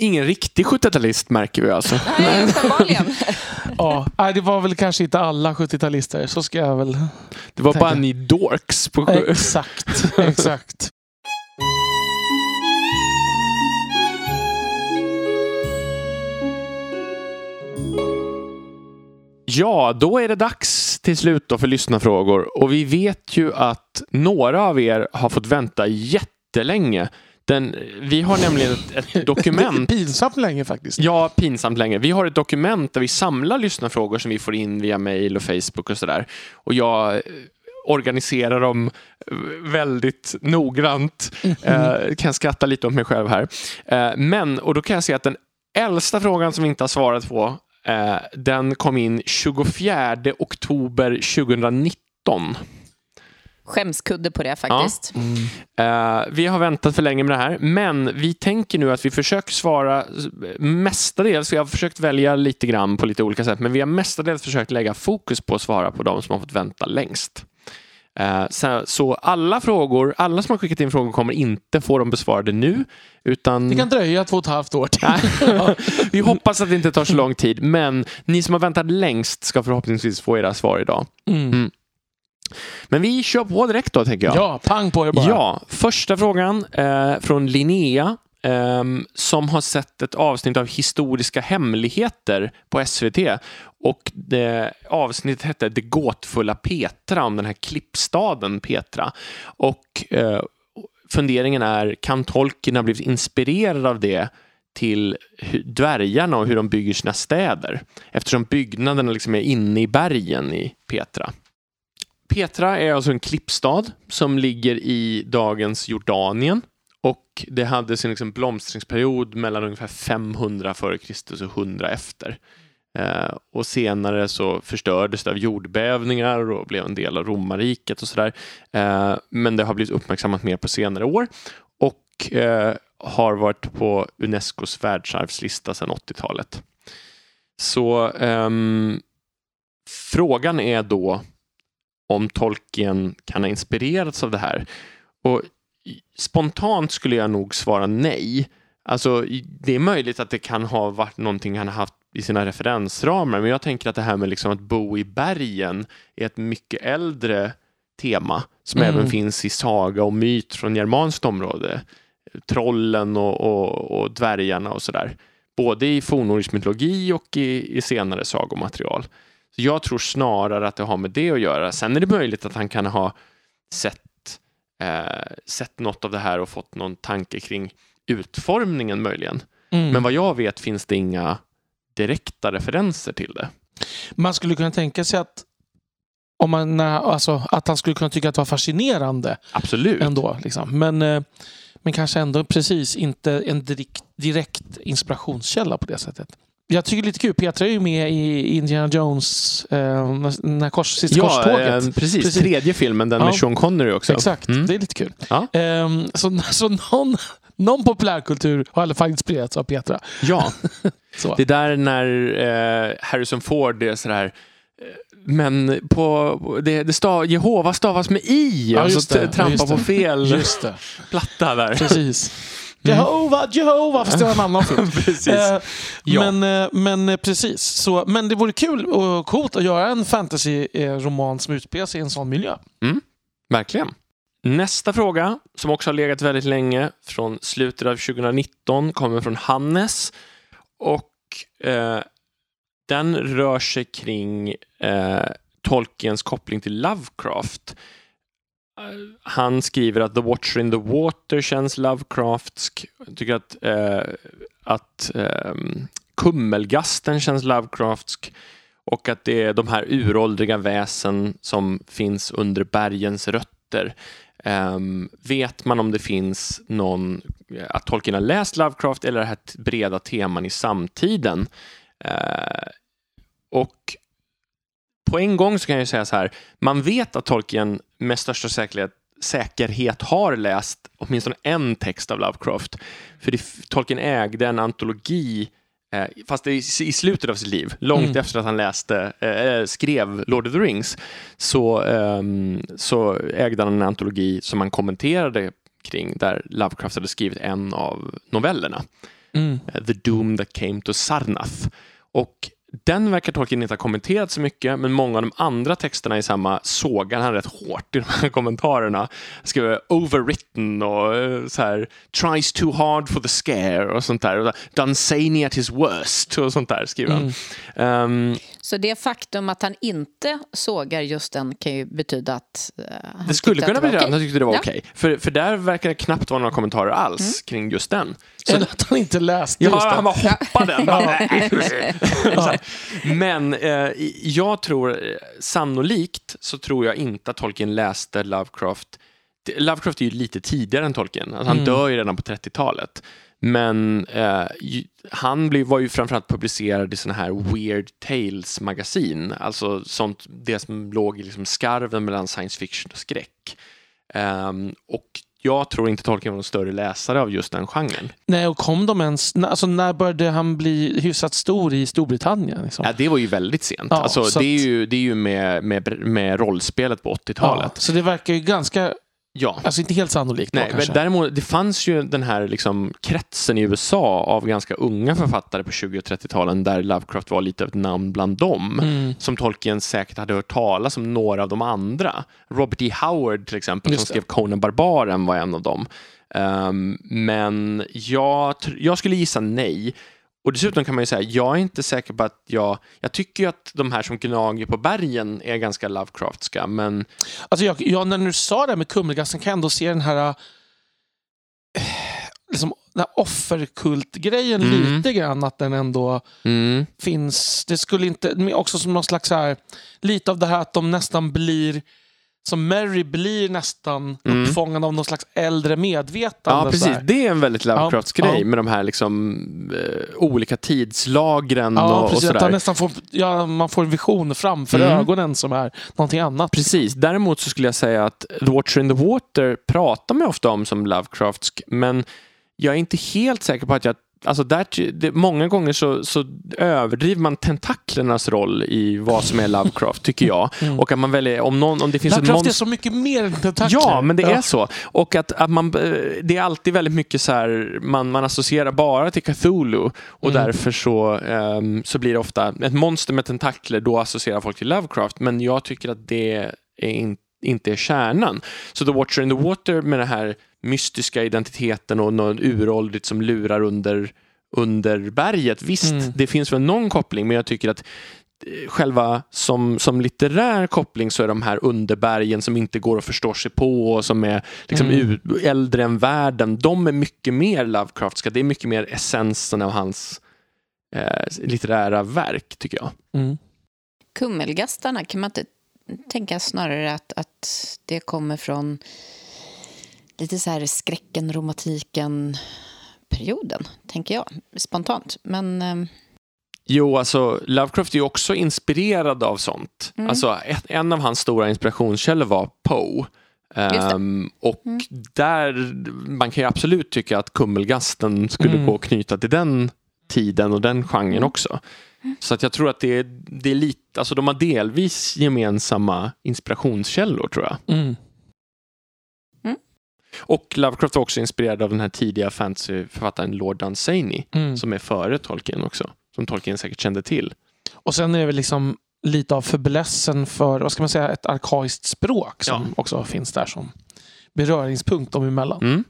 Speaker 1: Ingen riktig 70-talist märker vi alltså.
Speaker 3: nej, uppenbarligen.
Speaker 2: Ja, nej, det var väl kanske inte alla 70-talister. Så ska jag väl...
Speaker 1: Det var bara
Speaker 2: Tänker-
Speaker 1: ni dorks på.
Speaker 2: Exakt, exakt.
Speaker 1: Ja, då är det dags till slut då för lyssnarfrågor. Och vi vet ju att några av er har fått vänta jättelänge. Den, vi har nämligen ett, ett dokument.
Speaker 2: pinsamt länge faktiskt.
Speaker 1: Ja, pinsamt länge. Vi har ett dokument där vi samlar lyssnarfrågor som vi får in via mail och Facebook och sådär. Och jag eh, organiserar dem eh, väldigt noggrant. Eh, kan skratta lite åt mig själv här. Eh, men, och då kan jag säga att den äldsta frågan som vi inte har svarat på, eh, den kom in 24 oktober 2019.
Speaker 3: Skämskudde på det faktiskt.
Speaker 1: Eh, vi har väntat för länge med det här, men vi tänker nu att vi försöker svara mestadels, vi har försökt välja lite grann på lite olika sätt, men vi har mestadels försökt lägga fokus på att svara på de som har fått vänta längst. Eh, så, så alla frågor, alla som har skickat in frågor kommer inte få dem besvarade nu. Utan...
Speaker 2: Det kan dröja två och ett halvt år till.
Speaker 1: Vi hoppas att det inte tar så lång tid, men ni som har väntat längst ska förhoppningsvis få era svar idag.
Speaker 2: Mm.
Speaker 1: Men vi kör på direkt då, tänker jag.
Speaker 2: Ja, pang på er bara.
Speaker 1: Ja, första frågan eh, från Linnea eh, som har sett ett avsnitt av Historiska hemligheter på SVT. Och det, avsnittet hette Det gåtfulla Petra, om den här klippstaden Petra. Och eh, funderingen är, kan Tolkien ha blivit inspirerad av det till dvärgarna och hur de bygger sina städer? Eftersom byggnaderna liksom är inne i bergen i Petra. Petra är alltså en klippstad som ligger i dagens Jordanien. Och det hade sin liksom blomstringsperiod mellan ungefär 500 f.Kr. och 100 efter. Eh, och senare så förstördes det av jordbävningar och blev en del av romarriket och sådär. Eh, men det har blivit uppmärksammat mer på senare år och eh, har varit på Unescos världsarvslista sedan 80-talet. Så ehm, frågan är då om Tolkien kan ha inspirerats av det här. Och spontant skulle jag nog svara nej. Alltså, det är möjligt att det kan ha varit någonting han har haft i sina referensramar, men jag tänker att det här med liksom att bo i bergen är ett mycket äldre tema som
Speaker 2: Mm.
Speaker 1: även finns i saga och myt från germanskt område. Trollen och, och, och dvärgarna och sådär. Både i fornnordisk mytologi och i, i senare sagomaterial. Så jag tror snarare att det har med det att göra. Sen är det möjligt att han kan ha sett, eh, sett något av det här och fått någon tanke kring utformningen möjligen.
Speaker 2: Mm.
Speaker 1: Men vad jag vet finns det inga direkta referenser till det.
Speaker 2: Man skulle kunna tänka sig att om man, alltså, att han skulle kunna tycka att det var fascinerande
Speaker 1: Absolut.
Speaker 2: ändå. Liksom. Men, eh, men kanske ändå precis inte en direkt, direkt inspirationskälla på det sättet. Jag tycker det är lite kul. Petra är ju med i Indiana Jones, eh, när kors, sista
Speaker 1: Ja,
Speaker 2: korståget.
Speaker 1: eh, precis.
Speaker 2: Precis.
Speaker 1: Tredje filmen, den
Speaker 2: Ja.
Speaker 1: med Sean Connery också.
Speaker 2: Exakt,
Speaker 1: Mm.
Speaker 2: det är lite kul.
Speaker 1: Ja.
Speaker 2: Ehm, så så någon, någon populärkultur har i alla fall inspirerats av Petra.
Speaker 1: Ja,
Speaker 2: Så.
Speaker 1: det är där när eh, Harrison Ford är sådär eh, men på, det, det stav, Jehova stavas med i,
Speaker 2: Ja,
Speaker 1: alltså
Speaker 2: just det.
Speaker 1: t- trampa
Speaker 2: Just
Speaker 1: på fel
Speaker 2: Just det,
Speaker 1: platta där.
Speaker 2: precis. Jehova, Jehova, fast det var en annan film.
Speaker 1: Precis.
Speaker 2: Eh,
Speaker 1: Ja.
Speaker 2: men, eh, men eh, precis. Så, men det vore kul och coolt att göra en fantasy-roman som utspelar sig i en sån miljö.
Speaker 1: Verkligen. Nästa fråga, som också har legat väldigt länge, från slutet av 2019, kommer från Hannes. Och eh, den rör sig kring eh, Tolkiens koppling till Lovecraft. Han skriver att The Watcher in the Water känns Lovecraftsk. Jag tycker att, eh, att eh, Kummelgasten känns Lovecraftsk. Och att det är de här uråldriga väsen som finns under bergens rötter. Ehm, vet man om det finns någon, eh, att Tolkien har läst Lovecraft eller det här breda teman i samtiden? Eh, och på en gång så kan jag säga så här, man vet att Tolkien med största säkerhet, säkerhet har läst åtminstone en text av Lovecraft. För det, Tolkien ägde en antologi Eh, fast i, i slutet av sitt liv, långt
Speaker 2: Mm.
Speaker 1: efter att han läste, eh, skrev Lord of the Rings, så, ehm, så ägde han en antologi som han kommenterade kring, där Lovecraft hade skrivit en av novellerna,
Speaker 2: Mm.
Speaker 1: eh, The Doom That Came to Sarnath. Och den verkar Tolkien inte ha kommenterat så mycket, men många av de andra texterna i samma sågar han rätt hårt i de här kommentarerna. Han skriver overwritten och eh, så här tries too hard for the scare och sånt där. Dunsany at his worst och sånt där skriver han. Ehm,
Speaker 3: Så det faktum att han inte sågar just den kan ju betyda att uh,
Speaker 1: det skulle kunna betyda att han tyckte det var
Speaker 3: Ja.
Speaker 1: okej. För, för där verkar det knappt vara några kommentarer alls kring just den. Så
Speaker 2: Eller att han inte läste just
Speaker 1: Ja,
Speaker 2: det.
Speaker 1: han bara hoppade den. Men eh, jag tror, eh, sannolikt så tror jag inte att Tolkien läste Lovecraft. Lovecraft är ju lite tidigare än Tolkien. Alltså, han
Speaker 2: Mm.
Speaker 1: dör ju redan på 30-talet. Men eh, han blev, var ju framförallt publicerad i såna här Weird Tales-magasin. Alltså sånt, det som låg i liksom skarven mellan science fiction och skräck. Ehm, och jag tror inte Tolkien var någon större läsare av just den genren.
Speaker 2: Nej, och kom de ens... Alltså, när började han bli hyfsat stor i Storbritannien? Liksom?
Speaker 1: Ja, det var ju väldigt sent.
Speaker 2: Ja,
Speaker 1: alltså,
Speaker 2: så
Speaker 1: det, är
Speaker 2: att-
Speaker 1: ju, det är ju med, med, med rollspelet på 80-talet.
Speaker 2: så det verkar ju ganska...
Speaker 1: Ja.
Speaker 2: Alltså inte helt sannolikt då,
Speaker 1: Nej, men
Speaker 2: kanske.
Speaker 1: däremot, det fanns ju den här liksom, kretsen i USA av ganska unga författare på 20 och 30-talen där Lovecraft var lite av ett namn bland dem.
Speaker 2: Mm.
Speaker 1: Som Tolkien säkert hade hört talas om några av de andra. Robert E. Howard till exempel
Speaker 2: Just
Speaker 1: som
Speaker 2: det.
Speaker 1: skrev Conan Barbaren var en av dem. Ehm, men jag, jag skulle gissa nej. Och dessutom kan man ju säga, jag är inte säker på att jag... Jag tycker ju att de här som gnager på bergen är ganska Lovecraftska, men
Speaker 2: Alltså jag, jag, när du sa det här med Kummelgassen kan jag ändå se den här... eh, Liksom, den här offerkultgrejen
Speaker 1: Mm.
Speaker 2: lite grann. Att den ändå
Speaker 1: mm,
Speaker 2: finns. Det skulle inte... Också som någon slags här... Lite av det här att de nästan blir... Som Mary blir nästan
Speaker 1: Mm.
Speaker 2: uppfångad av någon slags äldre medvetande.
Speaker 1: Ja,
Speaker 2: så
Speaker 1: precis. Det är en väldigt Lovecrafts
Speaker 2: Ja,
Speaker 1: med de här liksom, eh, olika tidslagren
Speaker 2: Ja,
Speaker 1: och, och
Speaker 2: precis. Att
Speaker 1: sådär.
Speaker 2: nästan får, ja, man får en vision framför
Speaker 1: Mm.
Speaker 2: ögonen som är någonting annat.
Speaker 1: Precis. Däremot så skulle jag säga att The Watcher in the Water pratar man ofta om som Lovecraftsk, men jag är inte helt säker på att jag Alltså där, det, många gånger så, så överdriver man tentaklernas roll i vad som är Lovecraft, tycker jag.
Speaker 2: Mm.
Speaker 1: Och att man väljer, om, någon, om det finns
Speaker 2: Lovecraft är så mycket mer än tentakler.
Speaker 1: Ja, men det är så. Och att, att man, det är alltid väldigt mycket så här, man, man associerar bara till Cthulhu och
Speaker 2: Mm.
Speaker 1: därför så, ehm, så blir det ofta ett monster med tentakler, då associerar folk till Lovecraft. Men jag tycker att det är in, inte är kärnan. Så The Watcher in the Water med den här mystiska identiteten och något uråldrigt som lurar under, under berget. Visst,
Speaker 2: Mm.
Speaker 1: det finns väl någon koppling, men jag tycker att eh, själva som, som litterär koppling så är de här underbergen som inte går att förstå sig på och som är liksom
Speaker 2: Mm.
Speaker 1: äldre än världen, de är mycket mer Lovecraftska. Det är mycket mer essensen av hans eh, litterära verk, tycker jag.
Speaker 2: Mm.
Speaker 3: Kummelgastarna, kan man inte tänka snarare att, att det kommer från lite så här skräcken, romantiken perioden, tänker jag spontant. Men eh,
Speaker 1: Jo, alltså Lovecraft är ju också inspirerad av sånt.
Speaker 3: Mm.
Speaker 1: Alltså, ett, en av hans stora inspirationskällor var Poe. Ehm, och
Speaker 3: Mm.
Speaker 1: där, man kan ju absolut tycka att Kummelgasten skulle
Speaker 2: Mm.
Speaker 1: gå att knyta till den tiden och den genren
Speaker 3: Mm.
Speaker 1: också. Så att jag tror att det är, det är lite, alltså de har delvis gemensamma inspirationskällor tror jag. Och Lovecraft var också inspirerad av den här tidiga fantasyförfattaren Lord Dunsany
Speaker 2: Mm.
Speaker 1: som är före Tolkien också. Som Tolkien säkert kände till.
Speaker 2: Och sen är det väl liksom lite av förblessen för, vad ska man säga, ett arkaiskt språk som
Speaker 1: Ja.
Speaker 2: också finns där som beröringspunkt dem emellan.
Speaker 1: Mm.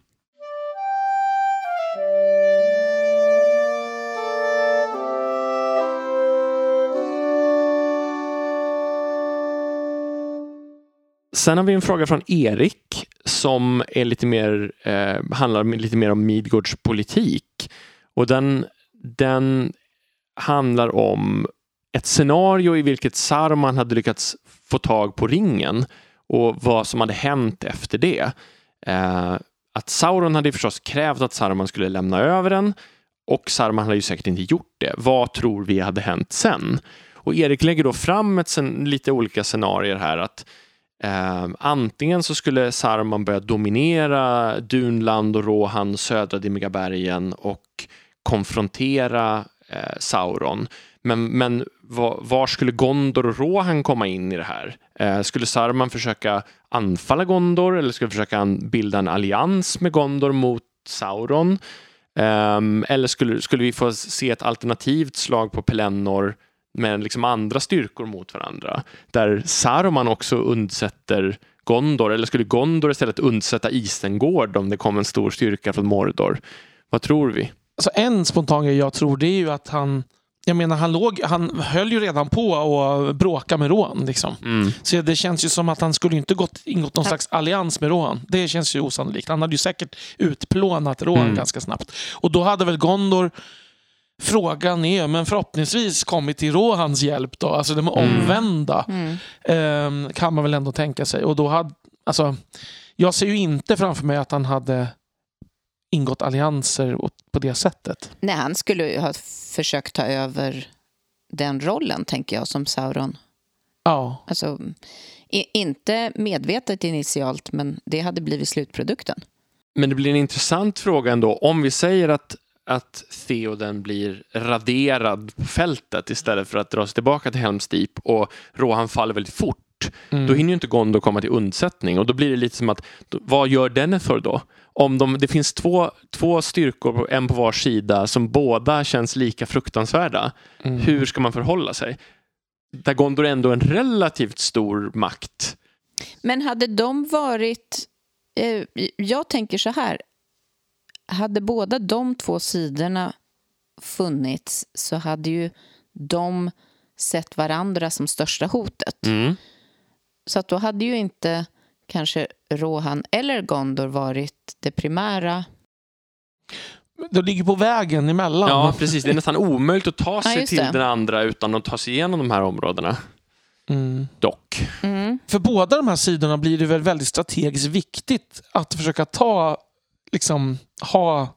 Speaker 1: Sen har vi en fråga från Erik som är lite mer, eh, handlar lite mer om Midgårds politik. Och den, den handlar om ett scenario i vilket Saruman hade lyckats få tag på ringen och vad som hade hänt efter det. Eh, att Sauron hade förstås krävt att Saruman skulle lämna över den och Saruman hade ju säkert inte gjort det. Vad tror vi hade hänt sen? Och Erik lägger då fram ett, lite olika scenarier här. att eh, Antingen så skulle Saruman börja dominera Dunland och Rohan, södra Dimmiga bergen och konfrontera eh, Sauron. Men, men var, var skulle Gondor och Rohan komma in i det här? Eh, skulle Saruman försöka anfalla Gondor eller skulle försöka bilda en allians med Gondor mot Sauron? Ehm, eller skulle, skulle vi få se ett alternativt slag på Pelennor med liksom andra styrkor mot varandra? Där Saruman också undsätter Gondor, eller skulle Gondor istället undsätta Isengård om det kom en stor styrka från Mordor? Vad tror vi?
Speaker 2: Alltså en spontan grej jag tror det är ju att han jag menar, han, låg, han höll ju redan på att bråka med Rohan. Liksom.
Speaker 1: Mm.
Speaker 2: Så det känns ju som att han skulle inte gått, ingått någon slags allians med Rohan. Det känns ju osannolikt. Han hade ju säkert utplånat Rohan
Speaker 1: Mm.
Speaker 2: ganska snabbt. Och då hade väl Gondor, frågan är, men förhoppningsvis kommit till Rohans hjälp då. Alltså de
Speaker 1: Mm.
Speaker 2: omvända.
Speaker 3: mm.
Speaker 2: Ehm, kan man väl ändå tänka sig. Och då hade, alltså, jag ser ju inte framför mig att han hade ingått allianser på det sättet.
Speaker 3: Nej, han skulle ju ha försökt ta över den rollen, tänker jag, som Sauron.
Speaker 2: Ja,
Speaker 3: Alltså, i, inte medvetet initialt, men det hade blivit slutprodukten.
Speaker 1: Men det blir en intressant fråga ändå. Om vi säger att, att Theoden blir raderad på fältet istället för att dra sig tillbaka till Helms Deep och Rohan faller väldigt fort.
Speaker 2: Mm.
Speaker 1: Då hinner ju inte Gondor komma till undsättning och då blir det lite som att vad gör Denethor då? Om de, det finns två, två styrkor, en på var sida, som båda känns lika fruktansvärda.
Speaker 2: Mm.
Speaker 1: Hur ska man förhålla sig? Där Gondor är ändå en relativt stor makt.
Speaker 3: Men hade de varit... Eh, jag tänker så här. Hade båda de två sidorna funnits så hade ju de sett varandra som största hotet.
Speaker 1: Mm.
Speaker 3: Så att då hade ju inte kanske Rohan eller Gondor varit det primära.
Speaker 2: De ligger på vägen emellan.
Speaker 1: Ja, precis. Det är nästan omöjligt att ta sig
Speaker 3: just
Speaker 1: till
Speaker 3: det.
Speaker 1: den andra utan att ta sig igenom de här områdena.
Speaker 2: Mm.
Speaker 1: Dock.
Speaker 3: Mm.
Speaker 2: För båda de här sidorna blir det väl väldigt strategiskt viktigt att försöka ta, liksom, ha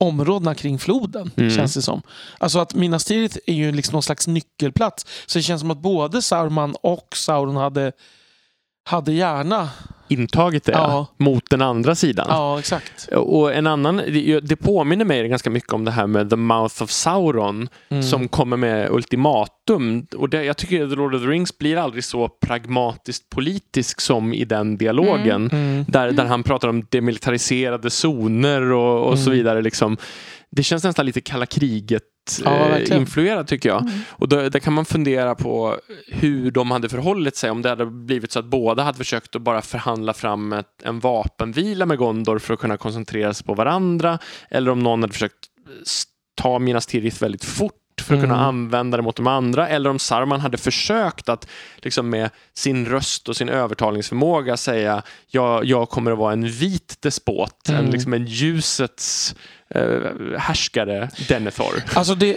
Speaker 2: områdena kring floden,
Speaker 1: Mm.
Speaker 2: känns det som. Alltså att Minas Tirith är ju liksom någon slags nyckelplats. Så det känns som att både Saruman och Sauron hade, hade gärna...
Speaker 1: Intagit det
Speaker 2: Ja.
Speaker 1: mot den andra sidan.
Speaker 2: Ja, exakt.
Speaker 1: Och en annan, det- påminner mig ganska mycket om det här med The Mouth of Sauron
Speaker 2: Mm.
Speaker 1: som kommer med ultimatum. Och det, jag tycker att Lord of the Rings blir aldrig så pragmatiskt politisk som i den dialogen.
Speaker 2: Mm.
Speaker 1: Där, där han pratar om demilitariserade zoner och, och så
Speaker 2: Mm.
Speaker 1: vidare. Liksom. Det känns nästan lite kalla kriget
Speaker 2: Ja,
Speaker 1: eh, influerat tycker jag. Och då, där kan man fundera på hur de hade förhållit sig om det hade blivit så att båda hade försökt att bara förhandla fram ett, en vapenvila med Gondor för att kunna koncentrera sig på varandra. Eller om någon hade försökt s- ta Minas Tirith väldigt fort för att kunna
Speaker 2: Mm.
Speaker 1: använda det mot de andra. Eller om Saruman hade försökt att liksom med sin röst och sin övertalningsförmåga säga jag, jag kommer att vara en vit despot, en,
Speaker 2: Mm.
Speaker 1: liksom en ljusets eh, härskare, Denethor.
Speaker 2: Alltså det,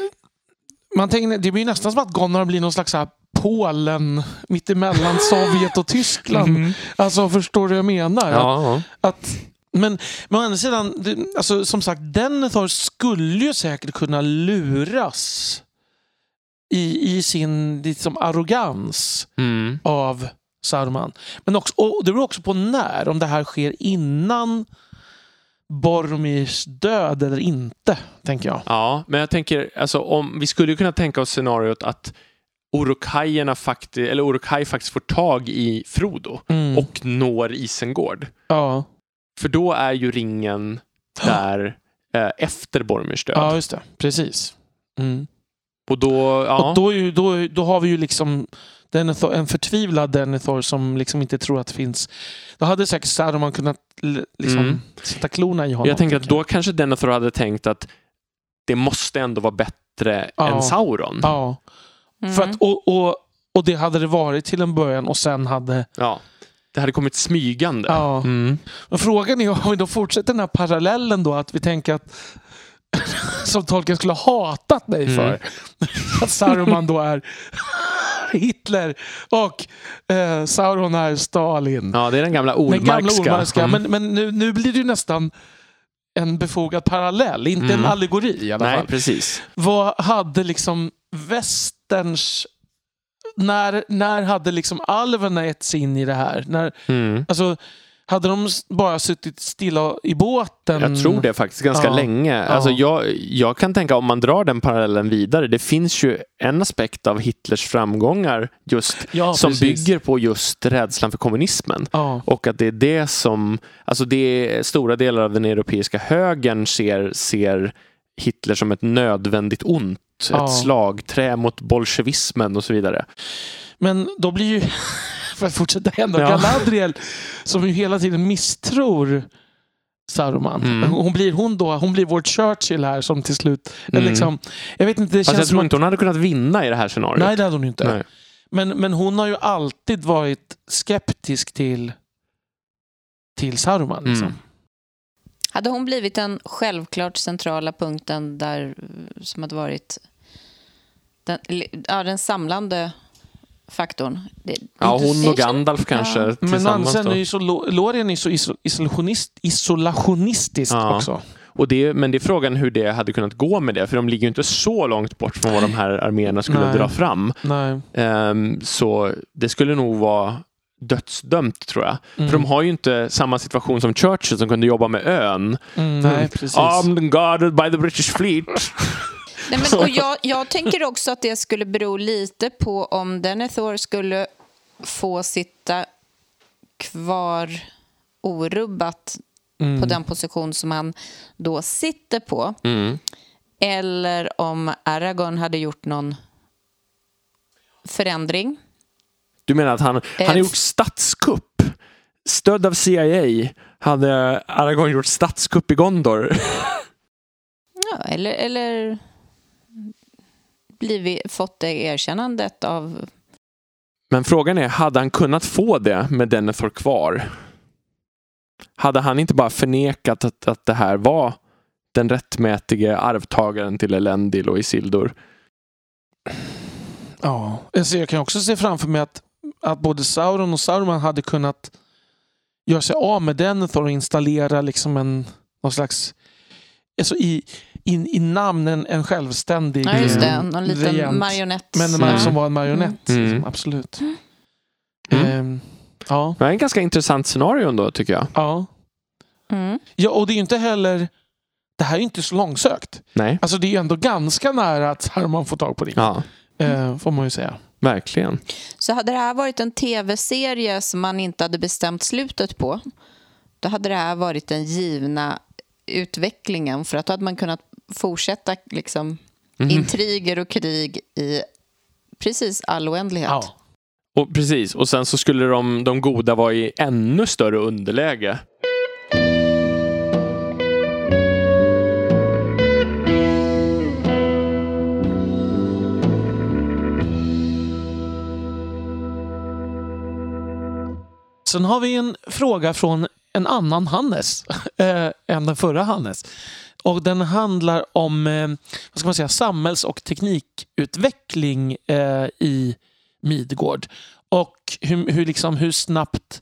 Speaker 2: man tänker, det blir nästan som att Gondor blir någon slags så här Polen mittemellan Sovjet och Tyskland. Alltså förstår du vad jag menar?
Speaker 1: Ja,
Speaker 2: Att, men, men å andra sidan, det, alltså, som sagt, Denethor skulle ju säkert kunna luras i, i sin liksom, arrogans
Speaker 1: mm.
Speaker 2: av Saruman. Men också, och det beror också på när, om det här sker innan Boromirs död eller inte, tänker jag.
Speaker 1: ja, men jag tänker, alltså, om, vi skulle kunna tänka oss scenariot att Orokajerna faktiskt, eller Orokai faktiskt får tag i Frodo
Speaker 2: Mm.
Speaker 1: och når Isengård.
Speaker 2: ja.
Speaker 1: För då är ju ringen där eh, efter Boromirs död.
Speaker 2: ja, just det. Precis. Mm.
Speaker 1: Och då, ja.
Speaker 2: Och då, då, då har vi ju liksom Denethor, en förtvivlad Denethor som liksom inte tror att det finns... Då hade säkert Saruman kunnat liksom,
Speaker 1: Mm.
Speaker 2: sätta klorna i honom.
Speaker 1: jag tänker att då kanske Denethor hade tänkt att det måste ändå vara bättre
Speaker 2: Ja.
Speaker 1: än Sauron.
Speaker 2: Ja.
Speaker 3: Mm.
Speaker 2: För att, och, och, och det hade det varit till en början och sen hade...
Speaker 1: Ja. Det hade kommit smygande.
Speaker 2: Ja.
Speaker 1: Mm.
Speaker 2: Men frågan är om vi då fortsätter den här parallellen då att vi tänker att som tolken skulle ha hatat mig
Speaker 1: Mm.
Speaker 2: för. Att Saruman då är Hitler och eh, Sauron är Stalin.
Speaker 1: Ja, det är den gamla.
Speaker 2: Ormarska.
Speaker 1: Mm.
Speaker 2: Men, men nu, nu blir det ju nästan en befogad parallell, inte
Speaker 1: Mm.
Speaker 2: en allegori i alla
Speaker 1: Nej,
Speaker 2: fall.
Speaker 1: precis.
Speaker 2: Vad hade liksom västerns... När, när hade liksom alverna gett sig in i det här? När,
Speaker 1: Mm.
Speaker 2: alltså, hade de bara suttit stilla i båten?
Speaker 1: Jag tror det faktiskt ganska
Speaker 2: Ja.
Speaker 1: länge. Alltså jag, jag kan tänka om man drar den parallellen vidare. Det finns ju en aspekt av Hitlers framgångar just
Speaker 2: Ja,
Speaker 1: som
Speaker 2: precis.
Speaker 1: bygger på just rädslan för kommunismen. Och att det är det som, alltså det är stora delar av den europeiska högern ser, ser Hitler som ett nödvändigt ont.
Speaker 2: Ja.
Speaker 1: Ett slagträ mot bolsjevismen och så vidare.
Speaker 2: Men då blir ju, för att fortsätta ändå,
Speaker 1: Ja.
Speaker 2: Galadriel som ju hela tiden misstror Saruman.
Speaker 1: Mm.
Speaker 2: Hon, blir, hon, då, hon blir vår Churchill här som till slut...
Speaker 1: Mm.
Speaker 2: Liksom, jag vet inte, det
Speaker 1: Fast jag
Speaker 2: känns som
Speaker 1: tror
Speaker 2: att...
Speaker 1: inte hon hade kunnat vinna i det här scenariot.
Speaker 2: Nej, det hade hon inte.
Speaker 1: Nej.
Speaker 2: Men, men hon har ju alltid varit skeptisk till, till Saruman. Liksom.
Speaker 1: Mm.
Speaker 3: Hade hon blivit den självklart centrala punkten där som hade varit den, ja, den samlande faktorn? Det,
Speaker 1: Ja, hon och Gandalf kanske
Speaker 3: Ja.
Speaker 2: Men
Speaker 1: tillsammans.
Speaker 2: sen är ju så, Lo- Lorien är så iso- isolationist, isolationistisk
Speaker 1: Ja.
Speaker 2: också.
Speaker 1: Och det, men det är frågan hur det hade kunnat gå med det, för de ligger ju inte så långt bort från vad de här arméerna skulle
Speaker 2: Nej.
Speaker 1: dra fram.
Speaker 2: Nej.
Speaker 1: Ehm, så det skulle nog vara dödsdömt tror jag.
Speaker 2: Mm.
Speaker 1: För de har ju inte samma situation som Churchill som kunde jobba med ön.
Speaker 2: Mm, nej, precis.
Speaker 1: I'm guarded by the British fleet.
Speaker 3: Nej, men, och jag, jag tänker också att det skulle bero lite på om Denethor skulle få sitta kvar orubbat
Speaker 2: Mm.
Speaker 3: på den position som han då sitter på.
Speaker 1: Mm.
Speaker 3: Eller om Aragorn hade gjort någon förändring.
Speaker 1: Du menar att han, han har
Speaker 3: Eh,
Speaker 1: gjort statskupp? Stödd av CIA hade Aragorn gjort statskupp i Gondor.
Speaker 3: Ja, eller, eller blivit, fått det erkännandet av...
Speaker 1: Men frågan är, hade han kunnat få det med Denethor kvar? Hade han inte bara förnekat att, att det här var den rättmätige arvtagaren till Elendil och Isildur?
Speaker 2: Ja, alltså jag kan också se framför mig att, att både Sauron och Sauron hade kunnat göra sig av med Denethor och installera liksom en någon slags alltså i, i, i namn en, en självständig
Speaker 3: Ja, just det.
Speaker 2: eh,
Speaker 3: Någon liten
Speaker 2: regent.
Speaker 3: marionett.
Speaker 2: Men man,
Speaker 3: Ja.
Speaker 2: som var en marionett.
Speaker 1: Mm.
Speaker 2: Liksom, absolut.
Speaker 1: Mm.
Speaker 2: Ehm, ja,
Speaker 1: Det är en ganska intressant scenario ändå tycker jag.
Speaker 2: ja.
Speaker 3: Mm.
Speaker 2: ja, och det är ju inte heller det här är ju inte så långsökt.
Speaker 1: Nej.
Speaker 2: Alltså det är ju ändå ganska nära att Saruman får tag på det.
Speaker 1: Ja,
Speaker 2: Eh, får man ju säga.
Speaker 1: verkligen.
Speaker 3: Så hade det här varit en tv-serie som man inte hade bestämt slutet på då hade det här varit den givna utvecklingen för att då hade man kunnat fortsätta liksom,
Speaker 1: Mhm.
Speaker 3: intriger och krig i precis all oändlighet.
Speaker 2: Ja.
Speaker 1: Och precis, och sen så skulle de, de goda vara i ännu större underläge.
Speaker 2: Sen har vi en fråga från en annan Hannes eh, än den förra Hannes. Och den handlar om eh, vad ska man säga, samhälls och teknikutveckling eh, i Midgård. Och hur, hur, liksom, hur snabbt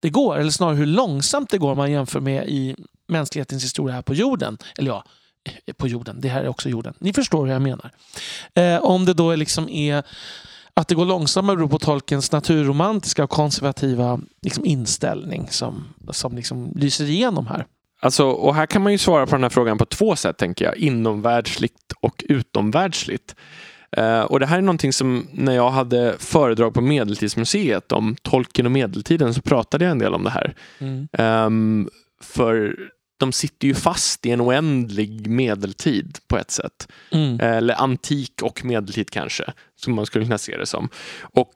Speaker 2: det går, eller snarare hur långsamt det går om man jämför med i mänsklighetens historia här på jorden. Eller ja, eh, på jorden. Det här är också jorden. Ni förstår hur jag menar. Eh, om det då liksom är att det går långsammare beror på tolkens naturromantiska och konservativa liksom, inställning som, som liksom lyser igenom här.
Speaker 1: Alltså, och här kan man ju svara på den här frågan på två sätt, tänker jag. Inomvärldsligt och utomvärldsligt. Eh, och det här är någonting som när jag hade föredrag på Medeltidsmuseet om Tolkien och medeltiden så pratade jag en del om det här. Ehm, för de sitter ju fast i en oändlig medeltid på ett sätt.
Speaker 2: Mm.
Speaker 1: Eller antik och medeltid kanske, som man skulle kunna se det som. Och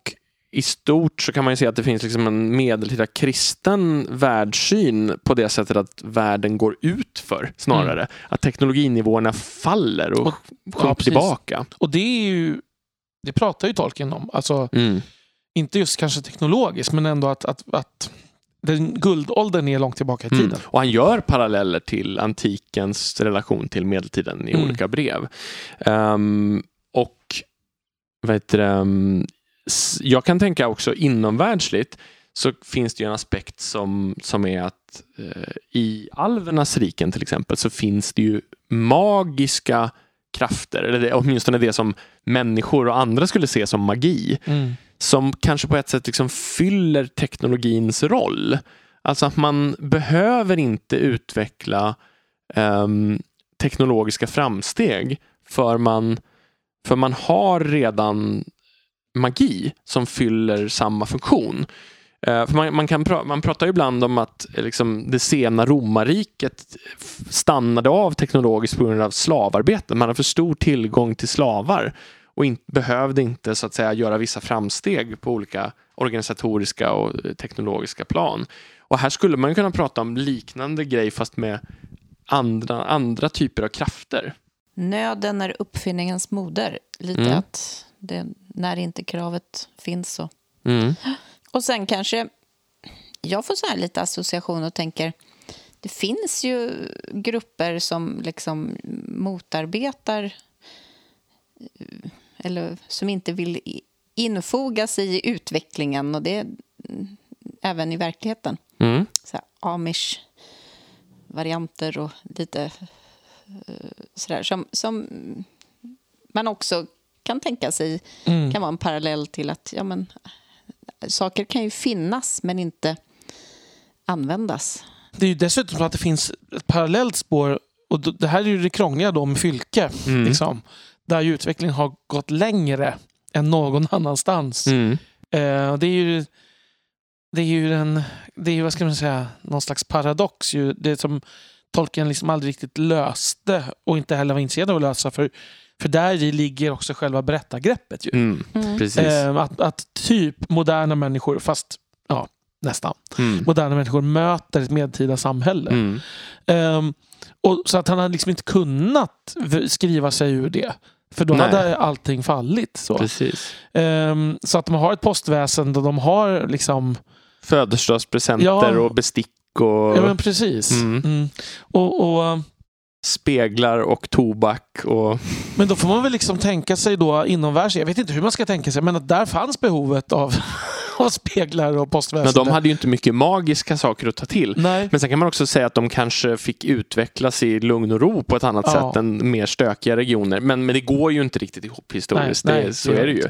Speaker 1: i stort så kan man ju säga att det finns liksom en medeltida kristen världssyn på det sättet att världen går ut för snarare. Att teknologinivåerna faller och,
Speaker 2: Och-
Speaker 1: sjunker
Speaker 2: ja,
Speaker 1: tillbaka.
Speaker 2: Och det är ju, det pratar ju Tolkien om. Alltså,
Speaker 1: Mm.
Speaker 2: inte just kanske teknologiskt, men ändå att, att, att den guldåldern är långt tillbaka i tiden.
Speaker 1: Mm. Och han gör paralleller till antikens relation till medeltiden i
Speaker 2: Mm.
Speaker 1: olika brev. Ehm, och vad heter det, um, s- jag kan tänka också inomvärldsligt så finns det ju en aspekt som, som är att eh, i alvernas riken till exempel så finns det ju magiska krafter, eller det, åtminstone det som människor och andra skulle se som magi
Speaker 2: Mm.
Speaker 1: som kanske på ett sätt liksom fyller teknologins roll. Alltså att man behöver inte utveckla ehm, teknologiska framsteg för man, för man har redan magi som fyller samma funktion. Eh, för man, man, kan pra, man pratar ibland om att eh, liksom, det sena romarriket stannade av teknologiskt på grund av slavarbete. Man har för stor tillgång till slavar och in, behövde inte så att säga göra vissa framsteg på olika organisatoriska och eh, teknologiska plan. Och här skulle man kunna prata om liknande grej fast med andra, andra typer av krafter.
Speaker 3: Nöden är uppfinningens moder. Lite
Speaker 1: Mm.
Speaker 3: att det, när inte kravet finns så.
Speaker 1: Mm.
Speaker 3: Och sen kanske, jag får så här lite association och tänker, det finns ju grupper som liksom motarbetar eller som inte vill infoga sig i utvecklingen och det även i verkligheten.
Speaker 1: Mm.
Speaker 3: Så Amish-varianter och lite eh, sådär som, som man också kan tänka sig
Speaker 2: Mm.
Speaker 3: kan vara en parallell till att ja, men, saker kan ju finnas men inte användas.
Speaker 2: Det är ju dessutom så att det finns ett parallellt spår och det här är ju det krångliga då med Fylke.
Speaker 1: Mm.
Speaker 2: Liksom, där ju utvecklingen har gått längre än någon annanstans.
Speaker 1: Mm.
Speaker 2: Eh, det är ju det är ju en, det är ju, vad ska man säga, någon slags paradox. Ju. Det som Tolkien liksom aldrig riktigt löste och inte heller var intresserad av att lösa. För, för där i ligger också själva berättargreppet. Ju.
Speaker 1: Mm.
Speaker 3: Mm.
Speaker 1: Precis.
Speaker 2: Eh, att, att typ moderna människor, fast ja, nästan,
Speaker 1: Mm.
Speaker 2: moderna människor möter ett medeltida samhälle.
Speaker 1: Mm.
Speaker 2: Ehm, och så att han hade liksom inte kunnat skriva sig ur det. För då
Speaker 1: Nej.
Speaker 2: hade allting fallit. Så.
Speaker 1: Precis.
Speaker 2: Ehm, så att de har ett postväsende och de har liksom...
Speaker 1: Födelsedagspresenter
Speaker 2: Ja.
Speaker 1: och bestick och
Speaker 2: Ja men precis.
Speaker 1: Mm.
Speaker 2: Mm. Och, och,
Speaker 1: speglar och tobak. Och...
Speaker 2: men då får man väl liksom tänka sig då inomvärlds, jag vet inte hur man ska tänka sig, men att där fanns behovet av, av speglar och
Speaker 1: Men
Speaker 2: postväsende.
Speaker 1: de hade ju inte mycket magiska saker att ta till.
Speaker 2: Nej.
Speaker 1: Men sen kan man också säga att de kanske fick utvecklas i lugn och ro på ett annat
Speaker 2: Ja.
Speaker 1: sätt än mer stökiga regioner. Men, men det går ju inte riktigt ihop historiskt.
Speaker 2: Nej, nej,
Speaker 1: det, så
Speaker 2: det
Speaker 1: är det
Speaker 2: det
Speaker 1: ju.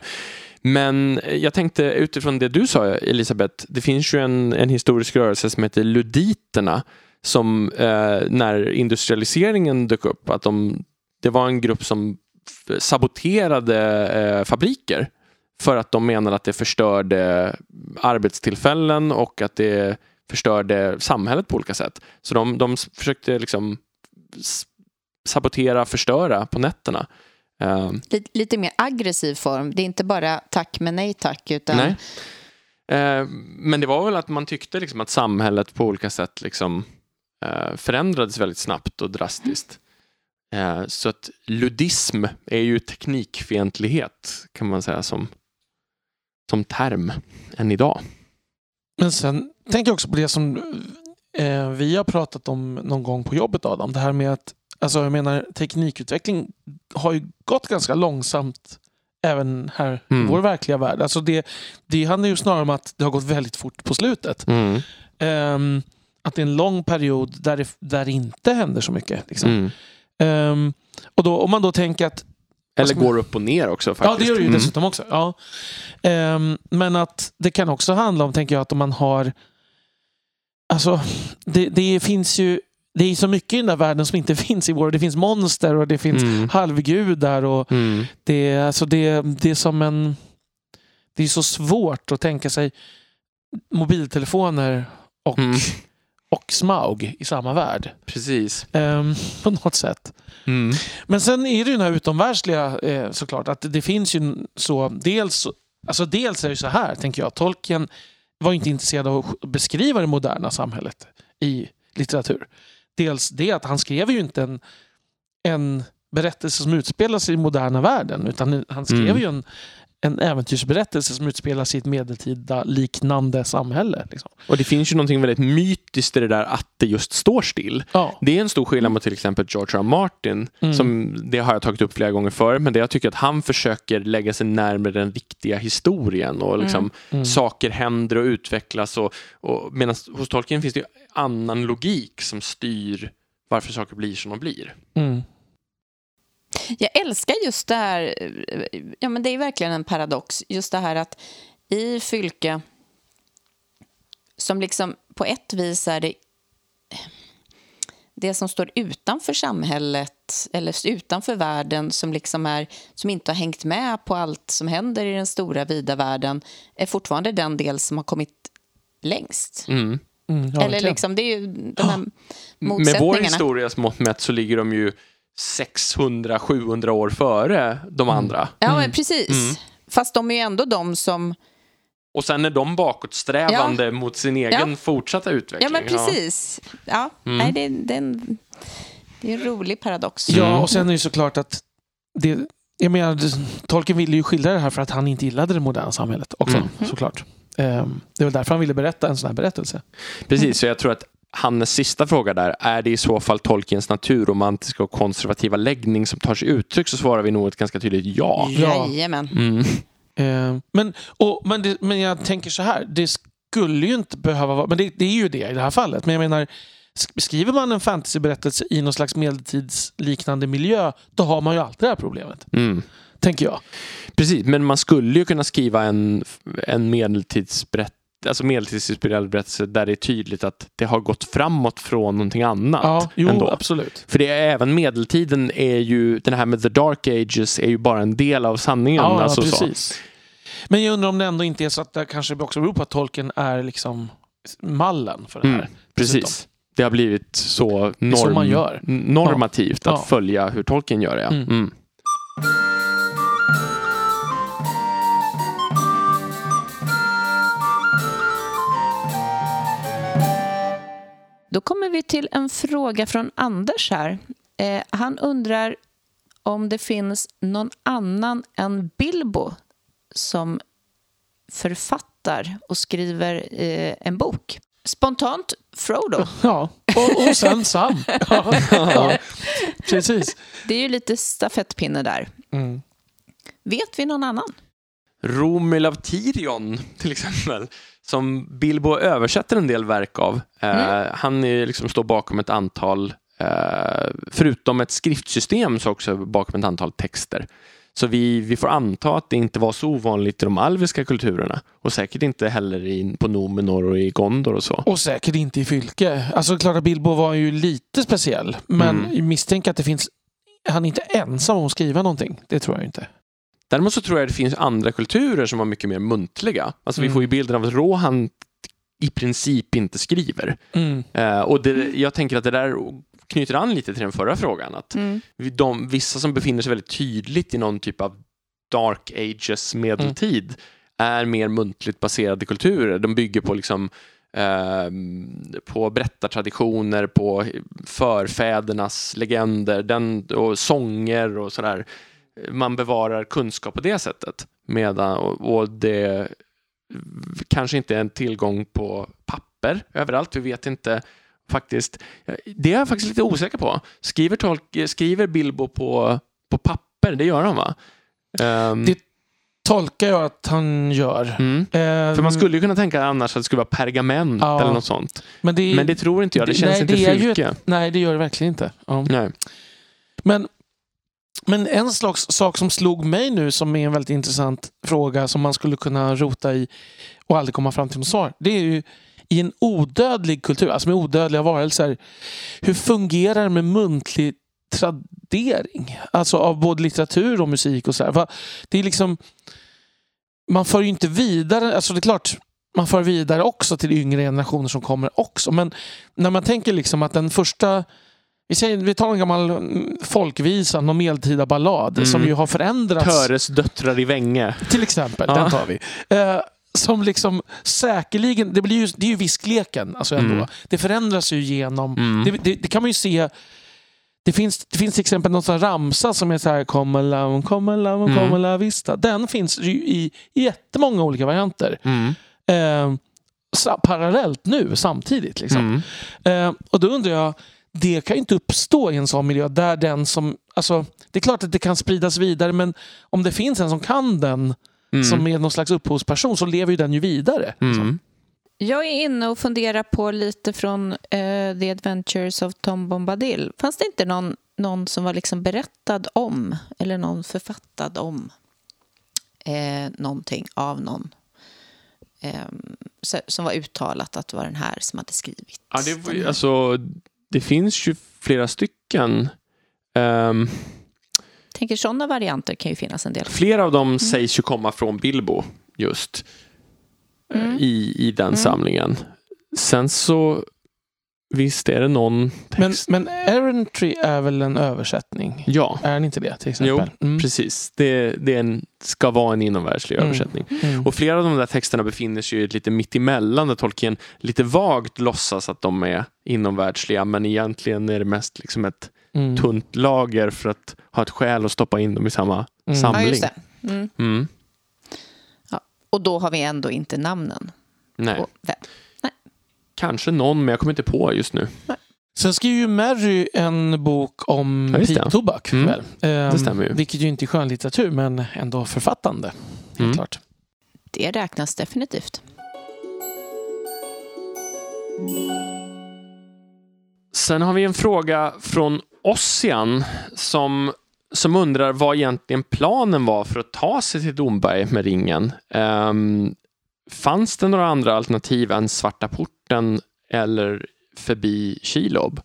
Speaker 1: Men jag tänkte utifrån det du sa Elisabeth, det finns ju en, en historisk rörelse som heter luditerna som eh, när industrialiseringen dök upp, att de, det var en grupp som saboterade eh, fabriker för att de menade att det förstörde arbetstillfällen och att det förstörde samhället på olika sätt. Så de, de försökte liksom sabotera, förstöra på nätterna. Eh,
Speaker 3: Lite, lite mer aggressiv form. Det är inte bara tack men nej tack. Utan
Speaker 1: Nej. Eh, men det var väl att man tyckte liksom att samhället på olika sätt liksom, förändrades väldigt snabbt och drastiskt. Eh, så att ludism är ju teknikfientlighet kan man säga som, som term än idag.
Speaker 2: Men sen tänker jag också på det som eh, vi har pratat om någon gång på jobbet Adam. Det här med att, alltså jag menar teknikutveckling har ju gått ganska långsamt även här
Speaker 1: Mm.
Speaker 2: i vår verkliga värld. Alltså det, det handlar ju snarare om att det har gått väldigt fort på slutet.
Speaker 1: Mm.
Speaker 2: Ehm, att det är en lång period där det, där det inte händer så mycket. Liksom.
Speaker 1: Mm.
Speaker 2: Ehm, och då, om man då tänker att
Speaker 1: Eller
Speaker 2: man-
Speaker 1: går upp och ner också faktiskt.
Speaker 2: Ja, det gör det ju
Speaker 1: Mm.
Speaker 2: dessutom också. Ja. Ehm, men att det kan också handla om, tänker jag, att om man har... Alltså, det, det finns ju... Det är så mycket i den där världen som inte finns i vår. Det finns monster och det finns
Speaker 1: Mm.
Speaker 2: halvgudar och
Speaker 1: Mm.
Speaker 2: det, alltså det, det är som en... Det är så svårt att tänka sig mobiltelefoner och,
Speaker 1: Mm.
Speaker 2: Och Smaug i samma värld.
Speaker 1: Precis.
Speaker 2: Ehm, på något sätt.
Speaker 1: Mm.
Speaker 2: Men sen är det ju den här utomvärldsliga eh, såklart. Att det finns ju så, dels, alltså dels är det så här, tänker jag. Tolkien var inte intresserad av att beskriva det moderna samhället i litteratur. Dels det att han skrev ju inte en, en berättelse som utspelar sig i moderna världen. Utan han skrev
Speaker 1: Mm.
Speaker 2: ju en, en äventyrsberättelse som utspelar sig i ett medeltida liknande samhälle. Liksom.
Speaker 1: Och det finns ju någonting väldigt mytiskt i det där att det just står still.
Speaker 2: Ja.
Speaker 1: Det är en stor skillnad mot till exempel George R. Martin.
Speaker 2: Mm.
Speaker 1: Som, det har jag tagit upp flera gånger förr, men det jag tycker att han försöker lägga sig närmare den riktiga historien och liksom
Speaker 2: Mm.
Speaker 1: saker händer och utvecklas. Och, och, Medan hos Tolkien finns det ju annan logik som styr varför saker blir som de blir.
Speaker 3: Jag älskar just det här, ja men det är verkligen en paradox, just det här att i Fylke, som liksom på ett vis är det det som står utanför samhället eller utanför världen som liksom är som inte har hängt med på allt som händer i den stora vida världen är fortfarande den del som har kommit längst.
Speaker 1: Mm.
Speaker 2: Mm, ja,
Speaker 3: eller liksom, det är ju de här
Speaker 1: Med vår
Speaker 3: motsättningarna.
Speaker 1: historias mått mätt så ligger de ju 600-700 år före de andra.
Speaker 3: Ja,
Speaker 2: Mm.
Speaker 3: men precis.
Speaker 1: Mm.
Speaker 3: Fast de är ju ändå de som
Speaker 1: Och sen är de bakåtsträvande mot sin egen fortsatta utveckling.
Speaker 3: Ja, men precis. Ja,
Speaker 1: Mm.
Speaker 3: nej, det, det, är en, det är en rolig paradox.
Speaker 1: Mm.
Speaker 2: Ja, och sen är det såklart att det, jag menar, Tolkien ville ju skildra det här för att han inte gillade det moderna samhället också,
Speaker 1: Mm.
Speaker 2: såklart. Ehm, Det var därför han ville berätta en sån här berättelse.
Speaker 1: Precis, så jag tror att Hannes sista fråga där, är det i så fall Tolkiens naturromantiska och konservativa läggning som tar sig uttryck så svarar vi nog ett ganska tydligt ja.
Speaker 2: Ja.
Speaker 3: Jajamän.
Speaker 1: Mm.
Speaker 2: Ehm, Men, och, men, det, men jag tänker så här, det skulle ju inte behöva vara, men det, det är ju det i det här fallet. Men jag menar, sk- skriver man en fantasyberättelse i någon slags medeltidsliknande miljö, då har man ju alltid det här problemet.
Speaker 1: Mm.
Speaker 2: tänker jag.
Speaker 1: Precis, men man skulle ju kunna skriva en, en medeltidsberättelse alltså medeltidsinspirerad berättelse där det är tydligt att det har gått framåt från någonting annat.
Speaker 2: Ja, jo,
Speaker 1: ändå.
Speaker 2: absolut.
Speaker 1: För det är även medeltiden är ju, den här med the dark ages är ju bara en del av sanningen.
Speaker 2: Ja,
Speaker 1: alltså så.
Speaker 2: precis. Men jag undrar om det ändå inte är så att det kanske också beror på att tolken är liksom mallen för det här.
Speaker 1: Mm, precis. Det har blivit så, norm,
Speaker 2: så man gör.
Speaker 1: normativt
Speaker 2: Ja.
Speaker 1: att
Speaker 2: Ja.
Speaker 1: följa hur tolken gör det. ja.
Speaker 2: Mm.
Speaker 1: Mm.
Speaker 3: Då kommer vi till en fråga från Anders här. Eh, han undrar om det finns någon annan än Bilbo som författar och skriver eh, en bok. Spontant Frodo.
Speaker 2: Ja, och, och sen Sam. Ja, ja. Precis.
Speaker 3: Det är ju lite stafettpinne där.
Speaker 2: Mm.
Speaker 3: Vet vi någon annan?
Speaker 1: Romil av Tirion till exempel, som Bilbo översätter en del verk av.
Speaker 2: Mm.
Speaker 1: Eh, han är, liksom, står bakom ett antal, eh, förutom ett skriftsystem, så också bakom ett antal texter. Så vi, vi får anta att det inte var så ovanligt i de alviska kulturerna och säkert inte heller i, på Numenor och i Gondor och så.
Speaker 2: Och säkert inte i Fylke. Alltså klart att Bilbo var ju lite speciell. Men
Speaker 1: Mm.
Speaker 2: misstänker att det finns... Han är inte ensam om att skriva någonting. Det tror jag inte.
Speaker 1: Däremot så tror jag det finns andra kulturer som var mycket mer muntliga. Alltså vi
Speaker 2: Mm.
Speaker 1: får ju bilden av att Rohan i princip inte skriver.
Speaker 2: Mm.
Speaker 1: Eh, och det, jag tänker att det där knyter an lite till den förra frågan. Att vi- de, vissa som befinner sig väldigt tydligt i någon typ av dark ages medeltid är mer muntligt baserade kulturer. De bygger på liksom ehm, på berättartraditioner, på förfädernas legender den, och sånger och sådär. Man bevarar kunskap på det sättet. Medan, och, och det kanske inte är en tillgång på papper överallt. Vi vet inte faktiskt. Det är jag faktiskt lite osäker på. Skriver, tolk, skriver Bilbo på, på papper? Det gör han va? Ehm,
Speaker 2: Det- Tolkar jag att han gör.
Speaker 1: mm. För man skulle ju kunna tänka annars att det skulle vara pergament
Speaker 2: Ja.
Speaker 1: eller något sånt.
Speaker 2: men det,
Speaker 1: Men det tror inte jag. Det
Speaker 2: det-
Speaker 1: känns
Speaker 2: nej,
Speaker 1: inte
Speaker 2: det är ju
Speaker 1: fylke.
Speaker 2: Nej, det gör det verkligen inte. Ja.
Speaker 1: Nej.
Speaker 2: Men, men en slags sak som slog mig nu som är en väldigt intressant fråga som man skulle kunna rota i och aldrig komma fram till något svar. Det är ju i en odödlig kultur, alltså med odödliga varelser, hur fungerar det med muntlig tradering? Alltså av både litteratur och musik och så här. Det är liksom, man för ju inte vidare, alltså det är klart man för vidare också till yngre generationer som kommer också. Men när man tänker liksom att den första vi, säger, vi tar en gammal mm, folkvisa, någon medeltida ballad
Speaker 1: Mm.
Speaker 2: som ju har förändrats.
Speaker 1: Töres döttrar i Vänge.
Speaker 2: Till exempel,
Speaker 1: Ja.
Speaker 2: den tar vi. Eh, som liksom säkerligen, det, blir ju, det är ju viskleken alltså ändå.
Speaker 1: Mm.
Speaker 2: Det förändras ju genom,
Speaker 1: Mm.
Speaker 2: det, det, det kan man ju se det finns, det finns till exempel någon sån ramsa som är så här Come la, come
Speaker 1: Mm.
Speaker 2: come la vista. Den finns ju i, i jättemånga olika varianter.
Speaker 1: Mm.
Speaker 2: Eh, parallellt nu, samtidigt. Liksom.
Speaker 1: Mm.
Speaker 2: Eh, och då undrar jag, det kan ju inte uppstå i en sån miljö där den som... Alltså, det är klart att det kan spridas vidare men om det finns en som kan den
Speaker 1: Mm.
Speaker 2: som är någon slags upphovsperson så lever ju den ju vidare.
Speaker 1: Mm.
Speaker 3: Jag är inne och funderar på lite från eh, The Adventures of Tom Bombadil. Fanns det inte någon, någon som var liksom berättad om, eller någon författad om eh, någonting av någon eh, som var uttalat att det var den här som hade skrivit?
Speaker 1: Ja, det, var, alltså, det finns ju flera stycken. Ehm,
Speaker 3: tänker sådana varianter kan ju finnas en del.
Speaker 1: flera av dem sägs ju komma från Bilbo just eh,
Speaker 3: Mm.
Speaker 1: i, i den samlingen. Sen så visst är det någon
Speaker 2: Men,
Speaker 1: text.
Speaker 2: men Errantry är väl en översättning?
Speaker 1: ja,
Speaker 2: Är den inte det till exempel? Mm.
Speaker 1: precis. Det, det är en, ska vara en inomvärldslig
Speaker 2: Mm.
Speaker 1: översättning.
Speaker 2: Mm.
Speaker 1: Och flera av de där texterna befinner sig ju lite mitt emellan där Tolkien lite vagt låtsas att de är inomvärldsliga men egentligen är det mest liksom ett
Speaker 2: Mm.
Speaker 1: tunt lager för att ha ett skäl att stoppa in dem i samma
Speaker 2: Mm.
Speaker 3: Ja,
Speaker 1: samling.
Speaker 3: just det. Mm.
Speaker 1: Mm.
Speaker 3: Och då har vi ändå inte namnen.
Speaker 1: Nej,
Speaker 3: på vem.
Speaker 1: Kanske någon men jag kommer inte på just nu.
Speaker 2: Sen skriver ju Mary en bok om
Speaker 1: Ja, det.
Speaker 2: piptobak.
Speaker 1: Mm.
Speaker 2: väl? Ehm,
Speaker 1: stämmer ju.
Speaker 2: Vilket ju inte är skönlitteratur men ändå författande. Helt
Speaker 1: Mm.
Speaker 2: klart.
Speaker 3: Det räknas definitivt.
Speaker 1: Sen har vi en fråga från Ossian som som undrar vad egentligen planen var för att ta sig till Domberg med ringen. Um, fanns det några andra alternativ än Svarta porten eller förbi Kilob?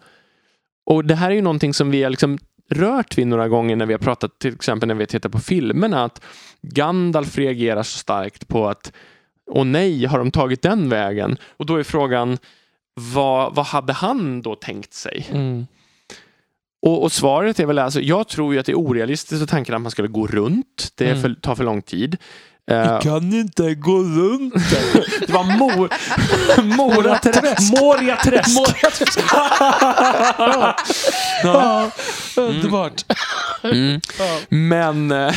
Speaker 1: Och det här är ju någonting som vi har liksom rört vid några gånger när vi har pratat, till exempel när vi tittar på filmerna, att Gandalf reagerar så starkt på att och nej, har de tagit den vägen? Och då är frågan, vad, vad hade han då tänkt sig?
Speaker 2: Mm.
Speaker 1: Och, och, svaret är väl alltså, jag tror ju att det är orealistiskt att tanken att man skulle gå runt. Det
Speaker 2: Mm.
Speaker 1: för, tar för lång tid.
Speaker 2: Vi
Speaker 1: Eh,
Speaker 2: kan inte gå runt.
Speaker 1: det var mor, Moraträsk.
Speaker 2: Moriaträsk. Moriaträsk. ja. ja, underbart.
Speaker 1: Mm.
Speaker 2: Ja.
Speaker 1: Men, eh,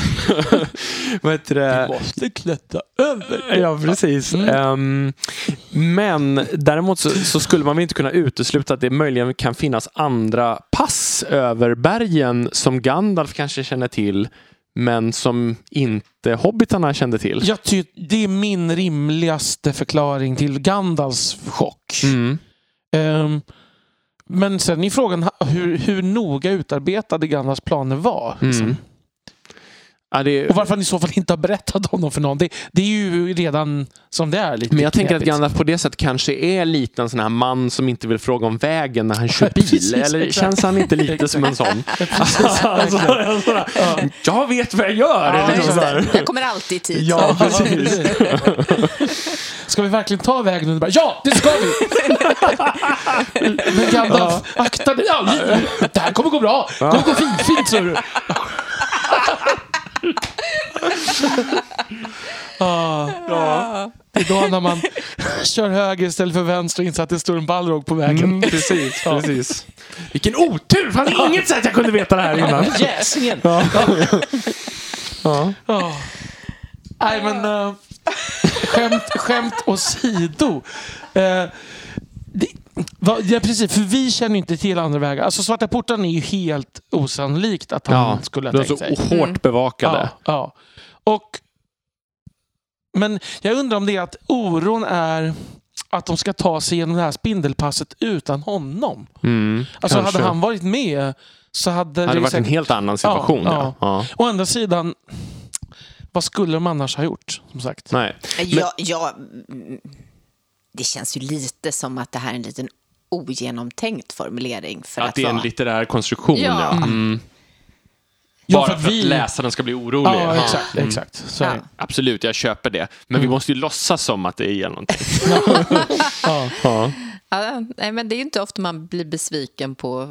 Speaker 1: vad heter det?
Speaker 2: måste klättra över.
Speaker 1: Ja, precis.
Speaker 2: Mm.
Speaker 1: Ehm, men däremot så, så skulle man väl inte kunna utesluta att det möjligen kan finnas andra pass över bergen som Gandalf kanske känner till men som inte hobbitarna kände till.
Speaker 2: Jag ty- det är min rimligaste förklaring till Gandalfs chock.
Speaker 1: Mm.
Speaker 2: Ehm, men sen är frågan hur, hur noga utarbetade Gandalfs planer var. liksom.
Speaker 1: Mm. Ja, det,
Speaker 2: Och varför han i så fall inte har berättat om dem för någon. Det, det är ju redan som det är lite
Speaker 1: men jag tänker att. Gandalf på det sättet kanske är lite en sån här man som inte vill fråga om vägen när han kör bil.
Speaker 2: Precis,
Speaker 1: Eller
Speaker 2: exakt.
Speaker 1: känns han inte lite som en sån?
Speaker 2: Precis,
Speaker 1: alltså,
Speaker 2: Ja.
Speaker 1: jag vet vad jag gör!
Speaker 2: Ja,
Speaker 1: liksom här.
Speaker 3: Jag kommer alltid i tid.
Speaker 1: Ja, precis.
Speaker 2: Ska vi verkligen ta vägen under? Ja, det ska vi! Men Gandalf, akta dig! Ja, det här kommer gå bra. Det kommer gå fint, fint så du. Ah,
Speaker 3: Ja.
Speaker 2: det är då när man kör höger istället för vänster och inser att det står en Balrog på vägen.
Speaker 1: Mm, precis, precis. Vilken otur! Fan, inget sätt jag kunde veta det här innan.
Speaker 2: Jäsingen!
Speaker 1: Ja. Ja.
Speaker 2: Ja. Nej men, uh, skämt, skämt åsido. Uh, det, va, ja, precis, för vi känner ju inte till andra vägar. Alltså Svarta porten är ju helt osannolikt att han
Speaker 1: Ja,
Speaker 2: skulle ha
Speaker 1: de är
Speaker 2: tänkt
Speaker 1: så
Speaker 2: sig.
Speaker 1: hårt bevakade.
Speaker 2: Ja, ja. Och, men jag undrar om det är att oron är att de ska ta sig igenom det här spindelpasset utan honom.
Speaker 1: Mm,
Speaker 2: Alltså
Speaker 1: kanske.
Speaker 2: hade han varit med så hade,
Speaker 1: hade
Speaker 2: det
Speaker 1: varit en
Speaker 2: säkert...
Speaker 1: helt annan situation.
Speaker 2: Ja,
Speaker 1: Ja, ja.
Speaker 2: Å andra sidan, vad skulle de annars ha gjort? Som sagt.
Speaker 1: Nej.
Speaker 3: Ja, ja, mm, det känns ju lite som att det här är en liten ogenomtänkt formulering. För att,
Speaker 1: Att det är en
Speaker 3: vara...
Speaker 1: litterär konstruktion.
Speaker 3: Ja.
Speaker 1: Ja. Mm.
Speaker 2: Ja,
Speaker 1: Bara
Speaker 2: för
Speaker 1: för
Speaker 2: att vi-
Speaker 1: att läsaren ska bli orolig.
Speaker 2: Ja, exakt.
Speaker 1: Mm.
Speaker 2: exakt. Så
Speaker 3: Ja.
Speaker 1: Absolut, jag köper det. Men vi måste ju låtsas som att det är någonting.
Speaker 2: Ja.
Speaker 1: Ja.
Speaker 3: Ja, nej, men det är ju inte ofta man blir besviken på,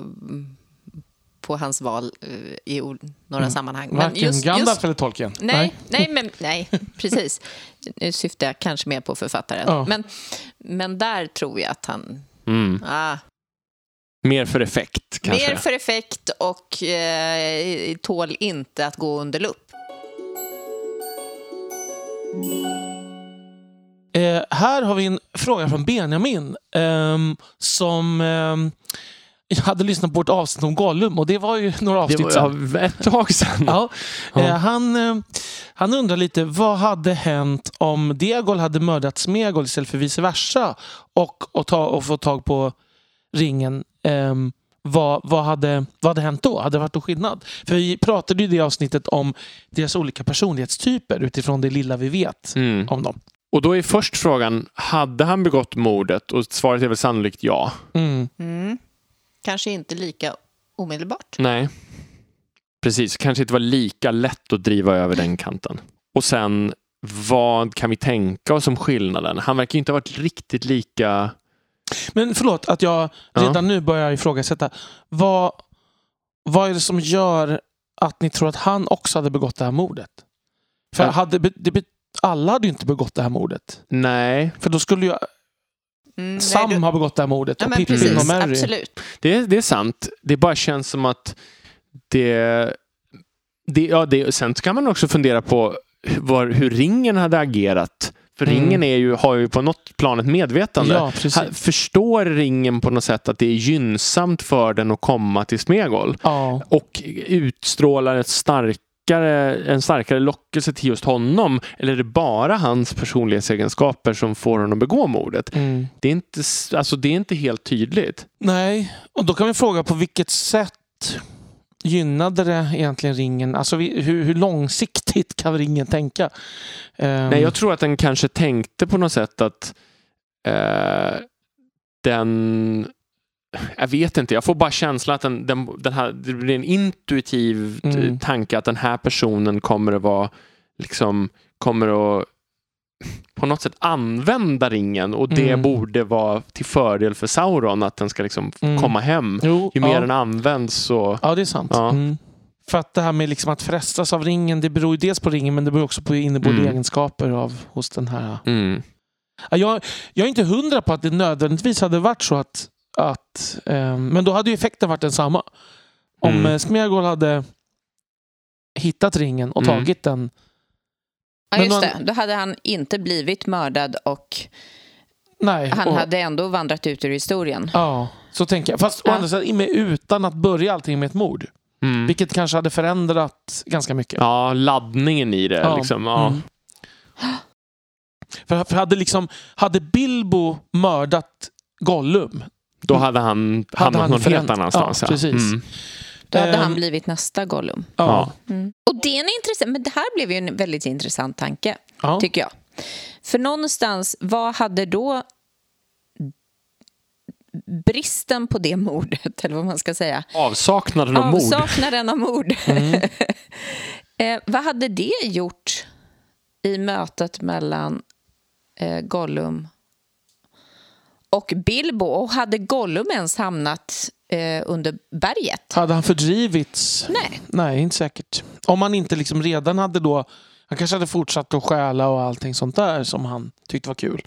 Speaker 3: på hans val eh, i några sammanhang. Men
Speaker 2: Varken
Speaker 3: just-
Speaker 2: Gandalf
Speaker 3: just-
Speaker 2: eller Tolkien.
Speaker 3: Nej, nej, men, nej, precis. Nu syftar jag kanske mer på författaren.
Speaker 2: Ja.
Speaker 3: Men, men där tror jag att han...
Speaker 1: Mm.
Speaker 3: Ah,
Speaker 1: Mer för effekt kanske.
Speaker 3: mer för effekt och eh, tål inte att gå under lupp.
Speaker 2: Eh, här har vi en fråga från Benjamin ehm, som ehm, hade lyssnat på ett avsnitt om Gollum och det var ju några
Speaker 1: Det
Speaker 2: avsnitt
Speaker 1: var
Speaker 2: sedan.
Speaker 1: ja, ett tag sedan.
Speaker 2: Ja.
Speaker 1: Ja.
Speaker 2: Eh, han, eh, han undrar lite, vad hade hänt om Diagol hade mördat Smegol istället för vice versa och, och, ta, och få tag på ringen? Ehm, vad, vad, hade, vad hade hänt då? Hade det varit någon skillnad? För vi pratade ju i det avsnittet om deras olika personlighetstyper utifrån det lilla vi vet
Speaker 1: Mm.
Speaker 2: om dem.
Speaker 1: Och då är först frågan, hade han begått mordet? Och svaret är väl sannolikt ja.
Speaker 2: Mm.
Speaker 3: Mm. Kanske inte lika omedelbart.
Speaker 1: Nej. Precis, kanske inte var lika lätt att driva över den kanten. Och sen, vad kan vi tänka oss om skillnaden? Han verkar ju inte ha varit riktigt lika...
Speaker 2: Men förlåt att jag
Speaker 1: Ja.
Speaker 2: redan nu börjar ifrågasätta. Vad, vad är det som gör att ni tror att han också hade begått det här mordet? För
Speaker 1: Ja.
Speaker 2: hade, det, alla hade ju inte begått det här mordet.
Speaker 1: Nej,
Speaker 2: För då skulle ju
Speaker 3: Mm,
Speaker 2: Sam
Speaker 3: nej, du-
Speaker 2: ha begått det här mordet
Speaker 3: Ja,
Speaker 2: och Pippin
Speaker 3: precis,
Speaker 2: och Mary.
Speaker 3: absolut.
Speaker 1: det, det är sant. Det bara känns som att det... det, ja, det sen kan man också fundera på var, hur ringen hade agerat. För
Speaker 2: Mm.
Speaker 1: ringen är ju, har ju på något plan ett medvetande.
Speaker 2: Ja,
Speaker 1: Förstår ringen på något sätt att det är gynnsamt för den att komma till Smegol?
Speaker 2: Ja.
Speaker 1: och utstrålar ett starkare, en starkare lockelse till just honom? Eller är det bara hans personlighetsegenskaper som får honom begå mordet?
Speaker 2: Mm.
Speaker 1: Det är inte, alltså, det är inte helt tydligt.
Speaker 2: Nej, och då kan vi fråga på vilket sätt gynnade det egentligen ringen? Alltså vi, hur, hur långsiktigt kan ringen tänka? Ehm,
Speaker 1: Nej, jag tror att den kanske tänkte på något sätt att eh, den... Jag vet inte, jag får bara känslan att den, den, den här, det blir en intuitiv
Speaker 2: Mm.
Speaker 1: tanke att den här personen kommer att vara liksom, kommer att på något sätt använda ringen och det
Speaker 2: Mm.
Speaker 1: borde vara till fördel för Sauron att den ska liksom
Speaker 2: Mm.
Speaker 1: komma hem.
Speaker 2: jo,
Speaker 1: Ju mer
Speaker 2: ja.
Speaker 1: den används så...
Speaker 2: Ja, det är sant.
Speaker 1: Ja.
Speaker 2: Mm. För att det här med liksom att frestas av ringen, det beror ju dels på ringen men det beror också på inneboende
Speaker 1: Mm.
Speaker 2: egenskaper av, hos den här.
Speaker 1: Mm.
Speaker 2: Ja, Jag, jag är inte hundra på att det nödvändigtvis hade varit så att... att eh, men då hade ju effekten varit densamma. Om
Speaker 1: Mm.
Speaker 2: mm. Smeagol hade hittat ringen och
Speaker 1: Mm.
Speaker 2: tagit den.
Speaker 3: Ja, just
Speaker 2: man-
Speaker 3: det. Då hade han inte blivit mördad och
Speaker 2: Nej.
Speaker 3: han
Speaker 2: och,
Speaker 3: hade ändå vandrat ut ur historien.
Speaker 2: Ja, så tänker jag. Fast å
Speaker 3: Ja.
Speaker 2: andra sidan utan att börja allting med ett mord.
Speaker 1: Mm.
Speaker 2: Vilket kanske hade förändrat ganska mycket.
Speaker 1: Ja, laddningen i det.
Speaker 2: Ja.
Speaker 1: Liksom, ja.
Speaker 2: Mm. För, för hade, liksom, hade Bilbo mördat Gollum,
Speaker 1: Då hade han hamnat
Speaker 2: han
Speaker 1: någon helt annanstans.
Speaker 2: Ja, precis.
Speaker 1: Mm.
Speaker 3: Då hade
Speaker 2: Ehm.
Speaker 3: han blivit nästa Gollum.
Speaker 2: ja.
Speaker 3: Och det är en intressant, men det här blev ju en väldigt intressant tanke,
Speaker 2: Ja.
Speaker 3: tycker jag. För någonstans, vad hade då bristen på det mordet, eller vad man ska säga,
Speaker 1: Avsaknaden av mord.
Speaker 3: avsaknaden av mord,
Speaker 2: Mm.
Speaker 3: eh, vad hade det gjort i mötet mellan eh, Gollum och Bilbo? Och hade Gollum ens hamnat eh, under berget?
Speaker 2: Hade han fördrivits?
Speaker 3: Nej.
Speaker 2: Nej, inte säkert. Om han inte liksom redan hade då... Han kanske hade fortsatt att stjäla och allting sånt där som han tyckte var kul.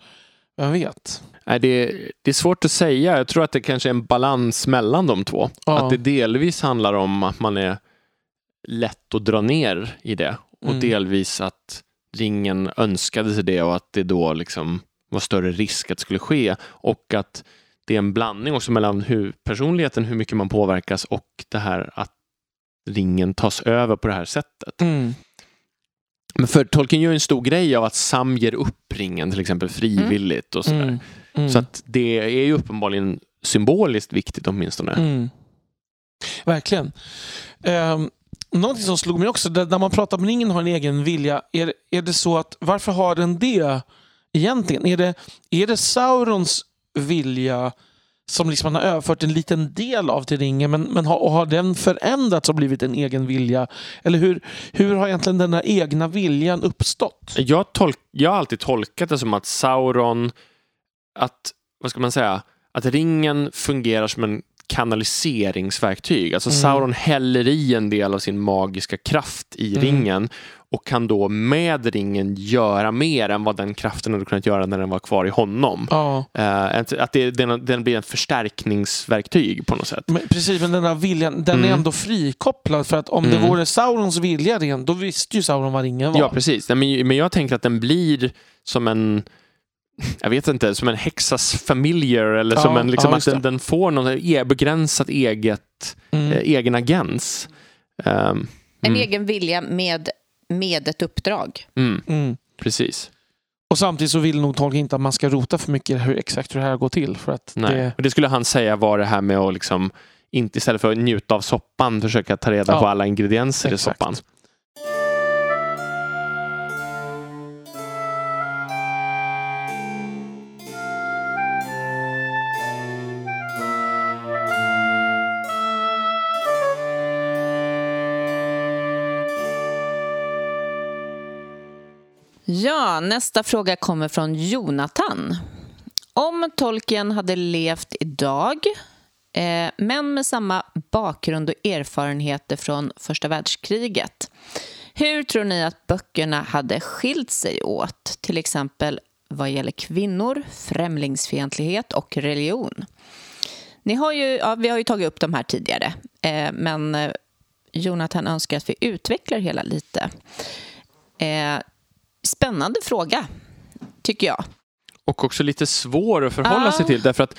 Speaker 2: Vem vet?
Speaker 1: Nej, det, det är svårt att säga. Jag tror att det kanske är en balans mellan de två.
Speaker 2: Ja.
Speaker 1: Att det delvis handlar om att man är lätt att dra ner i det. Och
Speaker 2: Mm.
Speaker 1: delvis att ringen önskade sig det och att det då liksom var större risk att det skulle ske. Och att det är en blandning också mellan hur, personligheten, hur mycket man påverkas och det här att ringen tas över på det här sättet.
Speaker 2: Mm.
Speaker 1: Men för Tolkien gör en stor grej av att Sam ger upp ringen till exempel frivilligt och sådär.
Speaker 2: Mm. Mm.
Speaker 1: Så att det är ju uppenbarligen symboliskt viktigt åtminstone.
Speaker 2: Mm. Verkligen. Um, någonting som slog mig också, där, när man pratar om ringen har en egen vilja, är, är det så att varför har den det egentligen? Är det, är det Saurons vilja som liksom man har överfört en liten del av till ringen men, men har, och har den förändrats och blivit en egen vilja? Eller hur, hur har egentligen den här egna viljan uppstått?
Speaker 1: Jag, tolk, jag har alltid tolkat det som att Sauron, att, vad ska man säga, att ringen fungerar som en kanaliseringsverktyg. Alltså
Speaker 2: Mm.
Speaker 1: Sauron häller i en del av sin magiska kraft i
Speaker 2: Mm.
Speaker 1: ringen och kan då med ringen göra mer än vad den kraften hade kunnat göra när den var kvar i honom.
Speaker 2: Ja,
Speaker 1: Eh, att att det, den, den blir en förstärkningsverktyg på något sätt.
Speaker 2: men precis, men den här viljan, den är
Speaker 1: Mm.
Speaker 2: ändå frikopplad för att om det
Speaker 1: Mm.
Speaker 2: vore Saurons vilja ren, då visste ju Sauron vad ringen var.
Speaker 1: Ja, precis. Men, men jag tänker att den blir som en jag vet inte, som en Hexas familiar eller
Speaker 2: Ja,
Speaker 1: som en, liksom,
Speaker 2: ja,
Speaker 1: att den, den får någon e- begränsat eget,
Speaker 2: Mm.
Speaker 1: eh, egen agens. Ehm,
Speaker 3: En
Speaker 1: mm,
Speaker 3: egen vilja med, med ett uppdrag.
Speaker 1: mm,
Speaker 2: Mm.
Speaker 1: precis.
Speaker 2: Och samtidigt så vill nog Tolkien inte att man ska rota för mycket hur, exakt hur det här går till. För att
Speaker 1: Nej.
Speaker 2: det,
Speaker 1: Och det skulle han säga var det här med att liksom, inte istället för att njuta av soppan försöka ta reda
Speaker 2: Ja,
Speaker 1: på alla ingredienser
Speaker 2: exakt.
Speaker 1: i soppan.
Speaker 3: Ja, nästa fråga kommer från Jonathan. Om Tolkien hade levt idag, eh, men med samma bakgrund och erfarenheter från första världskriget, hur tror ni att böckerna hade skilt sig åt? Till exempel vad gäller kvinnor, främlingsfientlighet och religion. Ni har ju, ja, vi har ju tagit upp de här tidigare, eh, men eh, Jonathan önskar att vi utvecklar hela lite. Eh, spännande fråga, tycker jag.
Speaker 1: Och också lite svår att förhålla
Speaker 3: Ja.
Speaker 1: sig till. Därför att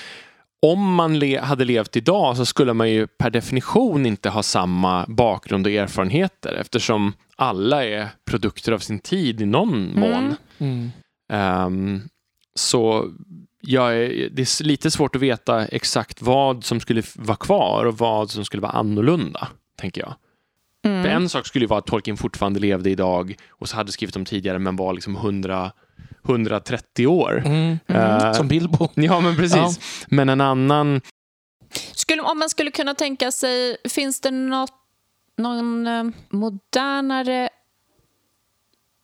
Speaker 1: om man le- hade levt idag så skulle man ju per definition inte ha samma bakgrund och erfarenheter eftersom alla är produkter av sin tid i någon mån.
Speaker 2: mm.
Speaker 1: Ehm, så är, det är lite svårt att veta exakt vad som skulle vara kvar och vad som skulle vara annorlunda. tänker jag.
Speaker 3: Mm.
Speaker 1: För en sak skulle ju vara att Tolkien fortfarande levde idag och så hade skrivit om tidigare men var liksom 100, 130 år.
Speaker 2: Mm.
Speaker 1: Eh,
Speaker 2: Som Bilbo.
Speaker 1: Ja, men precis.
Speaker 2: Ja.
Speaker 1: Men en annan...
Speaker 3: Skulle, om man skulle kunna tänka sig, finns det något, någon eh, modernare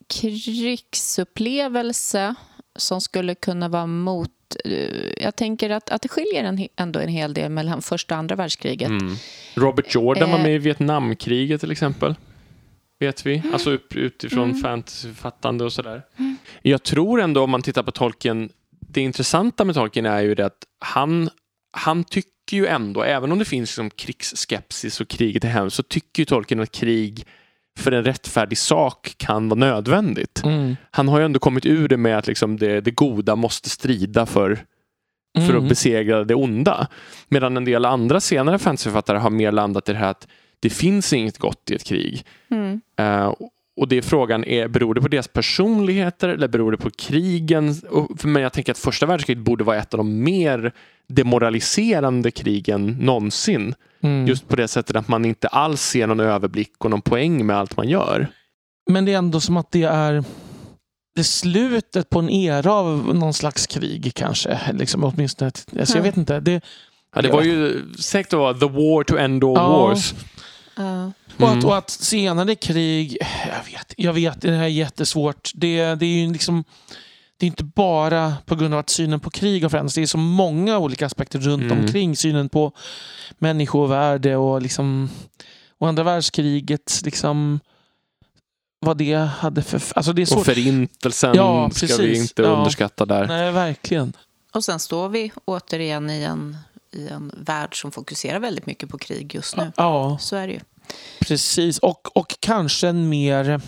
Speaker 3: krigsupplevelse som skulle kunna vara mot... eh, Jag tänker att, att det skiljer en, ändå en hel del mellan första och andra världskriget.
Speaker 1: Mm. Robert Jordan var
Speaker 3: Eh.
Speaker 1: med i Vietnamkriget till exempel. Vet vi. Alltså upp, utifrån
Speaker 3: Mm.
Speaker 1: fantasyförfattande och sådär. Jag tror ändå om man tittar på Tolkien, det intressanta med Tolkien är ju det att han, han tycker ju ändå, även om det finns liksom krigsskepsis och kriget är hemskt, så tycker ju Tolkien att krig för en rättfärdig sak kan vara nödvändigt.
Speaker 2: Mm.
Speaker 1: Han har ju ändå kommit ur det med att liksom det, det goda måste strida för, för
Speaker 2: Mm.
Speaker 1: att besegra det onda. Medan en del andra senare fantasyförfattare har mer landat i det här att det finns inget gott i ett krig.
Speaker 3: Mm.
Speaker 1: Eh, och det är frågan, är, beror det på deras personligheter eller beror det på krigen? Och för mig, jag tänker att första världskriget borde vara ett av de mer demoraliserande krigen någonsin.
Speaker 2: Mm.
Speaker 1: Just på det sättet att man inte alls ser någon överblick och någon poäng med allt man gör.
Speaker 2: Men det är ändå som att det är det är slutet på en era av någon slags krig kanske. Liksom, åtminstone, alltså, jag
Speaker 3: Ja.
Speaker 2: vet inte. Det,
Speaker 1: Ja, det var ju säkert att vara the war to end all
Speaker 2: Ja.
Speaker 1: wars.
Speaker 3: Ja.
Speaker 2: och,
Speaker 1: Mm.
Speaker 2: att, och att senare krig, jag vet, jag vet, det här är jättesvårt. Det, det är ju liksom det är inte bara på grund av att synen på krig har förändrats. Det är så många olika aspekter runt
Speaker 1: Mm.
Speaker 2: omkring synen på människovärde och liksom och andra världskriget liksom vad det hade för... Alltså det är
Speaker 1: Och
Speaker 2: svårt.
Speaker 1: förintelsen
Speaker 2: Ja,
Speaker 1: ska
Speaker 2: precis.
Speaker 1: vi inte
Speaker 2: Ja.
Speaker 1: underskatta där.
Speaker 2: Nej, verkligen.
Speaker 3: Och sen står vi återigen i en, i en värld som fokuserar väldigt mycket på krig just nu.
Speaker 2: Ja,
Speaker 3: Så är det ju.
Speaker 2: precis. Och, och kanske en mer...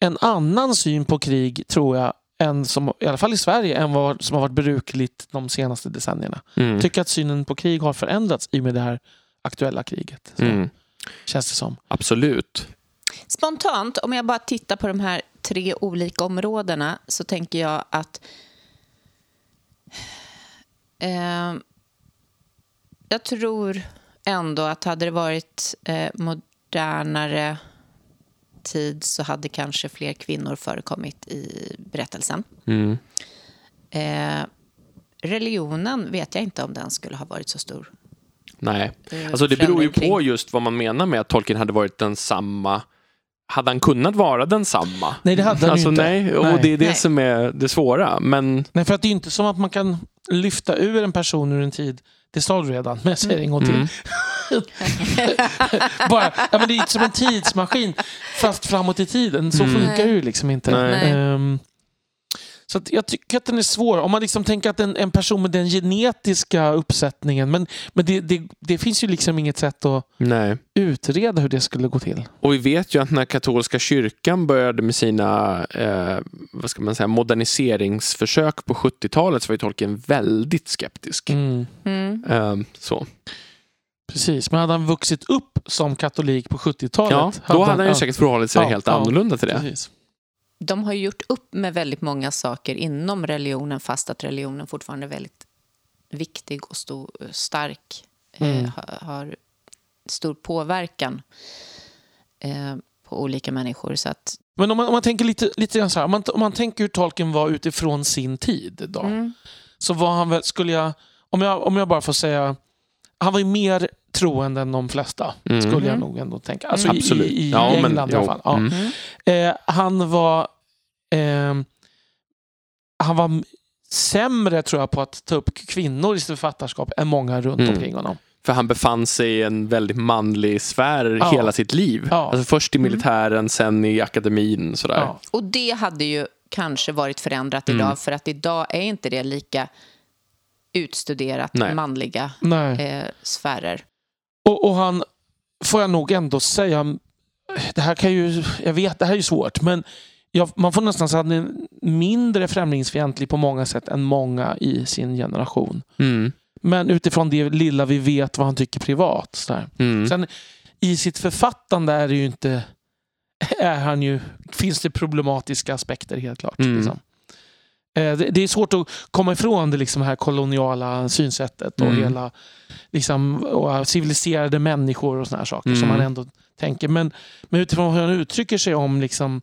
Speaker 2: En annan syn på krig, tror jag, än som, i alla fall i Sverige, än vad som har varit brukligt de senaste decennierna.
Speaker 1: Mm.
Speaker 2: Jag tycker att synen på krig har förändrats i och med det här aktuella kriget. Så
Speaker 1: Mm.
Speaker 2: Känns det som.
Speaker 1: Absolut.
Speaker 3: Spontant, om jag bara tittar på de här tre olika områdena så tänker jag att eh, jag tror ändå att hade det varit eh, modernare tid så hade kanske fler kvinnor förekommit i berättelsen.
Speaker 1: Mm.
Speaker 3: Eh, religionen vet jag inte om den skulle ha varit så stor.
Speaker 1: Nej.
Speaker 3: Eh,
Speaker 1: Alltså det beror ju på just vad man menar med att Tolkien hade varit densamma. Hade han kunnat vara densamma?
Speaker 2: Nej, det hade han
Speaker 1: alltså,
Speaker 2: inte.
Speaker 1: Nej, och
Speaker 2: Nej.
Speaker 1: det är det
Speaker 3: Nej.
Speaker 1: som är det svåra. Men
Speaker 2: Nej, för att det är inte som att man kan lyfta ur en person ur en tid. Det sa du redan, men jag säger det en gång till.
Speaker 1: Mm.
Speaker 2: Bara, ja, men det är som en tidsmaskin, fast framåt i tiden. Så
Speaker 1: Mm.
Speaker 2: funkar det ju liksom inte. Ehm, så att jag tycker att den är svår. Om man liksom tänker att en, en person med den genetiska uppsättningen, men, men det, det, det finns ju liksom inget sätt att
Speaker 1: nej.
Speaker 2: utreda hur det skulle gå till.
Speaker 1: Och vi vet ju att när katolska kyrkan började med sina eh, vad ska man säga, moderniseringsförsök på 70-talet så var ju Tolkien väldigt skeptisk.
Speaker 2: Mm.
Speaker 3: Mm.
Speaker 1: Eh, så.
Speaker 2: Precis, men hade han vuxit upp som katolik på 70-talet?
Speaker 1: Ja, då hade han ju säkert förhållit sig
Speaker 2: Ja,
Speaker 1: helt
Speaker 2: ja.
Speaker 1: annorlunda till det.
Speaker 2: Precis.
Speaker 3: De har ju gjort upp med väldigt många saker inom religionen fast att religionen fortfarande är väldigt viktig och stor, stark.
Speaker 2: Mm.
Speaker 3: Eh, har, har stor påverkan eh, på olika människor. Så att,
Speaker 2: Men om man, om man tänker lite, lite grann så här, om man, om man tänker hur Tolkien var utifrån sin tid då,
Speaker 3: mm.
Speaker 2: så var han väl, skulle jag, om jag, om jag bara får säga, han var ju mer troende än de flesta,
Speaker 1: Mm.
Speaker 2: skulle jag
Speaker 3: Mm.
Speaker 2: nog ändå tänka. Alltså i,
Speaker 1: Absolut.
Speaker 2: i, i
Speaker 1: Ja, men-
Speaker 2: England i alla fall. Ja.
Speaker 1: Mm.
Speaker 2: Eh, han var ehm, han var sämre tror jag på att ta upp kvinnor i sitt författarskap än många runt
Speaker 1: Mm.
Speaker 2: omkring honom.
Speaker 1: För han befann sig i en väldigt manlig sfär
Speaker 2: Ja.
Speaker 1: hela sitt liv.
Speaker 2: Ja.
Speaker 1: Alltså först i militären, sen i akademin. Sådär.
Speaker 2: Ja.
Speaker 3: Och det hade ju kanske varit förändrat
Speaker 1: Mm.
Speaker 3: idag för att idag är inte det lika utstuderat
Speaker 1: Nej.
Speaker 3: manliga
Speaker 2: Nej.
Speaker 3: eh, sfärer.
Speaker 2: Och, och han, får jag nog ändå säga, det här kan ju, jag vet, det här är ju svårt, men jag, man får nästan säga att han är mindre främlingsfientlig på många sätt än många i sin generation.
Speaker 1: Mm.
Speaker 2: Men utifrån det lilla vi vet vad han tycker privat. Så där.
Speaker 1: Mm.
Speaker 2: Sen i sitt författande är det ju inte, är han ju, finns det problematiska aspekter helt klart.
Speaker 1: Mm.
Speaker 2: Liksom. Eh, det, är svårt att komma ifrån det liksom här koloniala synsättet och
Speaker 1: Mm.
Speaker 2: hela liksom, och civiliserade människor och såna här saker som
Speaker 1: Mm.
Speaker 2: man ändå tänker. Men, men utifrån hur han uttrycker sig om liksom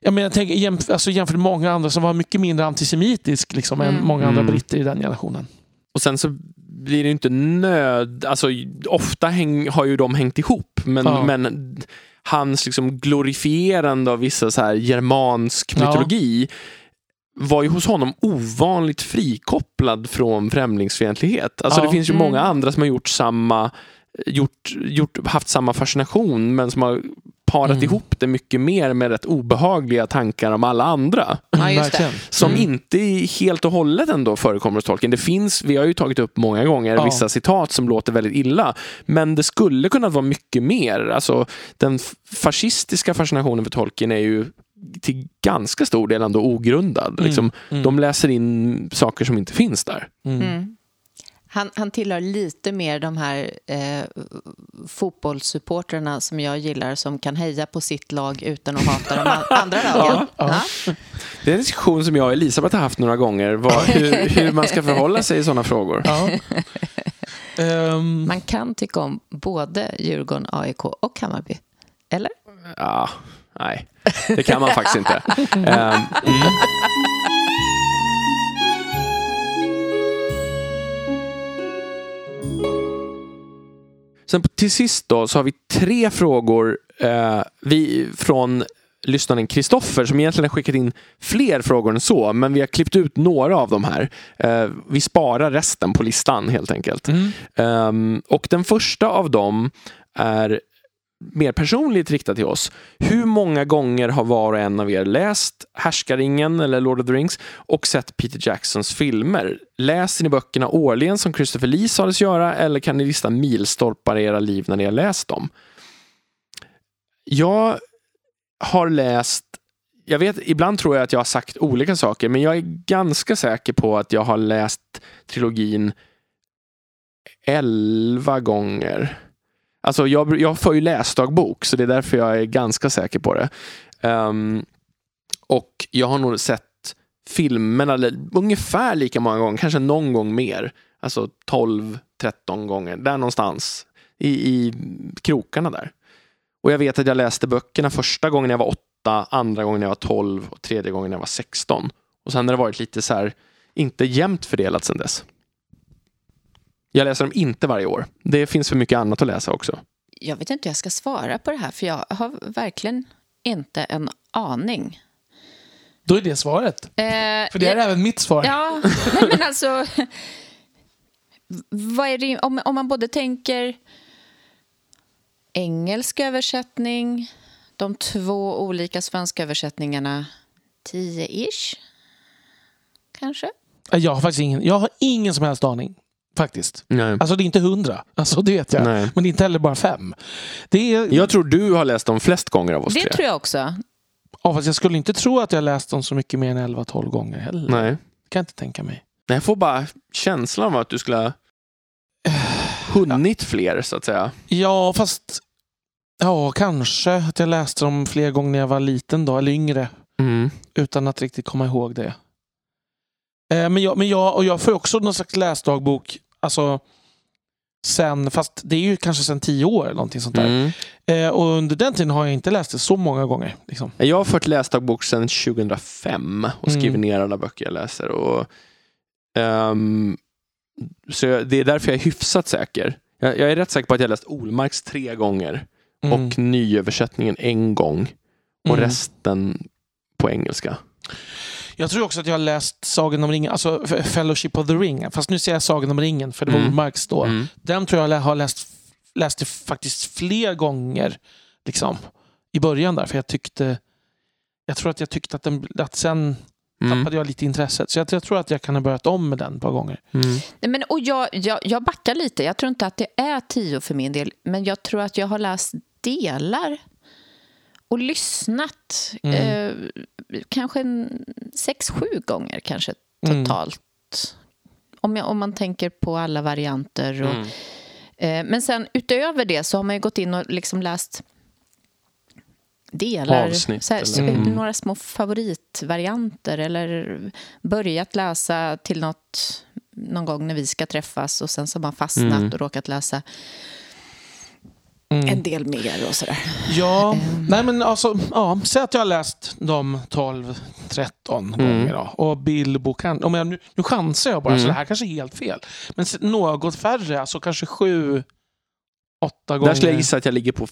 Speaker 2: jag menar, tänk, jämf alltså, jämfört med många andra som var mycket mindre antisemitisk liksom, än
Speaker 4: Mm.
Speaker 2: många andra
Speaker 1: Mm.
Speaker 2: britter i den generationen.
Speaker 1: Och sen så blir det inte nöd... Alltså, ofta häng, har ju de hängt ihop, men,
Speaker 2: Ja.
Speaker 1: men hans liksom glorifierande av vissa så här germansk
Speaker 2: Ja.
Speaker 1: Var ju hos honom ovanligt frikopplad från främlingsfientlighet. Alltså
Speaker 2: Ja.
Speaker 1: det finns ju
Speaker 4: Mm.
Speaker 1: många andra som har gjort samma gjort, gjort, haft samma fascination men som har parat
Speaker 2: Mm.
Speaker 1: ihop det mycket mer med rätt obehagliga tankar om alla andra.
Speaker 4: Ja, just det.
Speaker 2: Verkligen.
Speaker 1: Som
Speaker 2: Mm.
Speaker 1: inte helt och hållet ändå förekommer hos Tolkien. Det finns, vi har ju tagit upp många gånger
Speaker 2: Ja.
Speaker 1: vissa citat som låter väldigt illa. Men det skulle kunna vara mycket mer. Alltså, den fascistiska fascinationen för Tolkien är ju till ganska stor del ändå ogrundad.
Speaker 2: Mm.
Speaker 1: Liksom,
Speaker 2: Mm.
Speaker 1: De läser in saker som inte finns där.
Speaker 2: Mm.
Speaker 3: Mm. Han, han tillhör lite mer de här eh, fotbollssupportrarna som jag gillar som kan heja på sitt lag utan att hata de an- andra lagen.
Speaker 2: ja.
Speaker 3: Ja.
Speaker 1: Det är en diskussion som jag och Elisabeth har haft några gånger. Vad, hur, hur man ska förhålla sig i sådana frågor.
Speaker 2: Ja. Ehm,
Speaker 3: Man kan tycka om både Djurgården, AIK och Hammarby. Eller?
Speaker 1: Ja, nej, det kan man faktiskt inte. Ehm, mm. Sen till sist då så har vi tre frågor eh, vi, från lyssnaren Kristoffer som egentligen har skickat in fler frågor än så, men vi har klippt ut några av de här. Eh, vi sparar resten på listan helt enkelt.
Speaker 2: mm.
Speaker 1: Ehm, och den första av dem är mer personligt riktad till oss. Hur många gånger har var och en av er läst Härskaringen eller Lord of the Rings och sett Peter Jacksons filmer? Läser ni böckerna årligen som Christopher Lee sades göra eller kan ni lista milstolpar i era liv när ni har läst dem? Jag har läst jag vet, ibland tror jag att jag har sagt olika saker, men jag är ganska säker på att jag har läst trilogin elva gånger. Alltså jag, jag får ju läsdagbok, så det är därför jag är ganska säker på det. Um, och jag har nog sett filmerna ungefär lika många gånger, kanske någon gång mer. Alltså 12-13 gånger, där någonstans i, i krokarna där. Och jag vet att jag läste böckerna första gången jag var 8, andra gången jag var 12 och tredje gången jag var 16. Och sen har det varit lite så här, inte jämnt fördelat sen dess. Jag läser dem inte varje år. Det finns för mycket annat att läsa också.
Speaker 3: Jag vet inte hur jag ska svara på det här, för jag har verkligen inte en aning.
Speaker 2: Då är det svaret.
Speaker 3: Eh,
Speaker 2: För det är även mitt svar.
Speaker 3: Ja, men alltså... Vad är det, om, om man både tänker engelsk översättning, de två olika svenska översättningarna, 10-ish, kanske?
Speaker 2: Jag har faktiskt ingen, jag har ingen som helst aning. Faktiskt.
Speaker 1: Nej.
Speaker 2: Alltså det är inte hundra, alltså, det vet jag.
Speaker 1: Nej.
Speaker 2: Men det är inte heller bara fem. Det är,
Speaker 1: Jag tror du har läst dem flest gånger av oss
Speaker 3: Det
Speaker 1: tre.
Speaker 3: tror jag också.
Speaker 2: ja, fast jag skulle inte tro att jag läst dem så mycket mer än 11-12 gånger heller.
Speaker 1: Nej.
Speaker 2: Kan jag inte tänka mig.
Speaker 1: Nej, Jag får bara känslan av att du skulle ha hunnit fler, så att säga.
Speaker 2: Ja, fast... Ja, kanske att jag läste dem fler gånger när jag var liten då, eller yngre.
Speaker 1: Mm.
Speaker 2: Utan att riktigt komma ihåg det. Eh, men, jag, men jag, och jag får också någon slags läsdagbok. Alltså, sen, fast det är ju kanske sen tio år eller någonting sånt där.
Speaker 1: Mm.
Speaker 2: Eh, och under den tiden har jag inte läst det så många gånger. Liksom.
Speaker 1: Jag har fört läsdagbok sedan 2005 och skrivit
Speaker 2: Mm.
Speaker 1: ner alla böcker jag läser. Och, ehm, så jag, det är därför jag är hyfsat säker. Jag, jag är rätt säker på att jag läst Olmarks tre gånger
Speaker 2: Mm.
Speaker 1: och nyöversättningen en gång och
Speaker 2: Mm.
Speaker 1: resten på engelska.
Speaker 2: Jag tror också att jag har läst Sagan om ringen, alltså Fellowship of the Ring. Fast nu säger jag Sagan om ringen, för det var
Speaker 1: Mm.
Speaker 2: Olmarks då.
Speaker 1: Mm.
Speaker 2: Den tror jag har läst, läst det faktiskt fler gånger liksom, i början där. För jag tyckte... Jag tror att jag tyckte att, den, att sen
Speaker 1: Mm.
Speaker 2: tappade jag lite intresset. Så jag, jag tror att jag kan ha börjat om med den ett par gånger.
Speaker 1: Mm.
Speaker 3: Nej, Men, och jag, jag, jag backar lite. Jag tror inte att det är tio för min del. Men jag tror att jag har läst delar och lyssnat.
Speaker 2: Mm.
Speaker 3: Eh, kanske en, sex, sju gånger kanske
Speaker 2: Mm.
Speaker 3: totalt. Om, jag, om man tänker på alla varianter. Och,
Speaker 1: Mm.
Speaker 3: eh, men sen utöver det så har man ju gått in och liksom läst delar,
Speaker 1: Avsnitt,
Speaker 3: så här, så-
Speaker 2: Mm.
Speaker 3: några små favoritvarianter eller börjat läsa till något någon gång när vi ska träffas och sen så har man fastnat
Speaker 1: Mm.
Speaker 3: och råkat läsa
Speaker 2: Mm.
Speaker 3: en del mer och sådär.
Speaker 2: Ja,
Speaker 3: Ehm.
Speaker 2: nej men alltså, ja, säg att jag har läst de 12-13
Speaker 1: Mm.
Speaker 2: gånger då. Och Bilbo kan, om jag, nu, nu chansar jag bara, så
Speaker 1: Mm.
Speaker 2: det här kanske är helt fel. Men något färre, alltså kanske sju, åtta gånger.
Speaker 1: Där skulle jag gissa att jag ligger på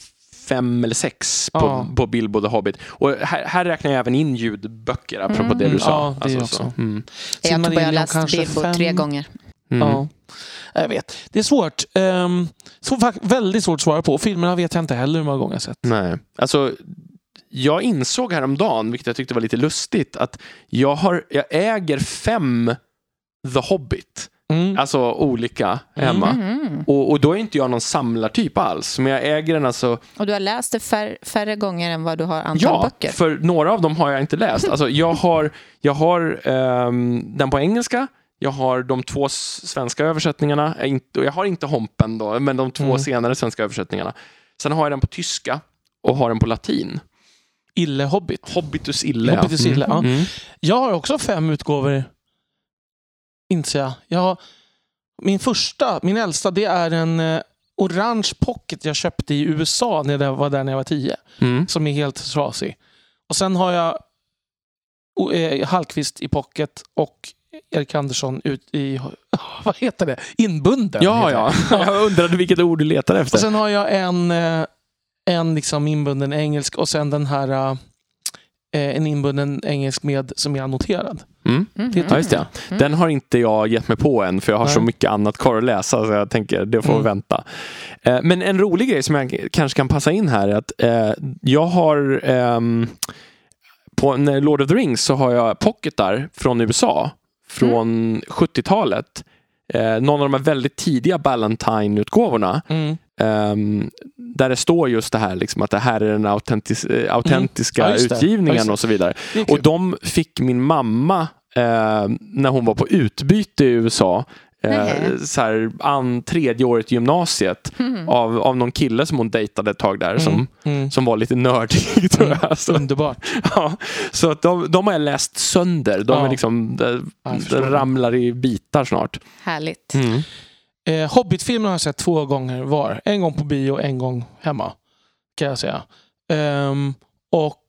Speaker 1: fem eller sex på,
Speaker 2: Ja.
Speaker 1: på Bilbo the Hobbit. Och här, här räknar jag även in ljudböcker, apropå
Speaker 3: Mm.
Speaker 1: det du
Speaker 2: Mm,
Speaker 1: sa.
Speaker 2: ja, det
Speaker 1: Alltså,
Speaker 2: också.
Speaker 1: så. Mm.
Speaker 3: Jag tror bara jag har läst Bilbo
Speaker 2: fem-
Speaker 3: tre gånger.
Speaker 1: Mm.
Speaker 2: Ja. Jag vet. Det är svårt. Um, så, fak- väldigt svårt att svara på. Filmerna vet jag inte heller hur många gånger jag sett.
Speaker 1: Nej, alltså jag insåg häromdagen, vilket jag tyckte var lite lustigt, att jag, har, jag äger fem The Hobbit.
Speaker 2: Mm.
Speaker 1: Alltså olika hemma.
Speaker 3: Mhm.
Speaker 1: Och, och då är inte jag någon samlartyp alls. Men jag äger den alltså...
Speaker 3: Och du har läst det fär, färre gånger än vad du har antal
Speaker 1: Ja,
Speaker 3: böcker?
Speaker 1: för några av dem har jag inte läst. Alltså jag har, jag har ehm, den på engelska. Jag har de två svenska översättningarna. Jag, har inte Hompen då, men de två
Speaker 2: Mm.
Speaker 1: senare svenska översättningarna. Sen har jag den på tyska och har den på latin.
Speaker 2: Ille Hobbit.
Speaker 1: Hobbitus ille.
Speaker 2: Hobbitus ille, ja.
Speaker 1: Mm.
Speaker 2: Jag har också fem utgåvor. Inser jag. jag har, min första, min äldsta, det är en eh, orange pocket jag köpte i USA när jag var där när jag var tio.
Speaker 1: Mm.
Speaker 2: Som är helt trasig. Och sen har jag eh, Hallqvist i pocket och Erik Andersson ut i, vad heter det? Inbunden.
Speaker 1: Ja, ja. Jag undrade vilket ord du letade efter.
Speaker 2: Och sen har jag en, eh, en liksom inbunden engelsk och sen den här eh, en inbunden engelsk med som är annoterad.
Speaker 1: Mm.
Speaker 3: Mhm.
Speaker 1: Ja, just det. Den har inte jag gett mig på än för jag har så
Speaker 2: Nej.
Speaker 1: mycket annat kvar att läsa så jag tänker det får
Speaker 2: Mm.
Speaker 1: vänta. Eh, Men en rolig grej som jag kanske kan passa in här är att eh, jag har ehm, på Lord of the Rings så har jag pocketar från USA från 70-talet. Eh, någon av de här väldigt tidiga Ballantine-utgåvorna
Speaker 2: Mm.
Speaker 1: ehm, där det står just det här liksom, att det här är den autentis- eh, autentiska
Speaker 2: Mm. Ja. Ja,
Speaker 1: utgivningen
Speaker 2: det.
Speaker 1: och så vidare. Och de fick min mamma eh, när hon var på utbyte i USA. Eh, så här, an, tredje året i gymnasiet
Speaker 3: Mhm.
Speaker 1: av, av någon kille som hon dejtade ett tag där som,
Speaker 2: Mm. Mm.
Speaker 1: som var lite nördig tror jag. Så,
Speaker 2: Underbart.
Speaker 1: ja, så att de, de har jag läst sönder. De,
Speaker 2: Ja.
Speaker 1: är liksom, de,
Speaker 2: jag
Speaker 1: de ramlar i bitar snart.
Speaker 3: Härligt.
Speaker 1: Mm.
Speaker 2: Eh, Hobbit-filmen har jag sett två gånger var. En gång på bio, en gång hemma. Kan jag säga. Ehm, och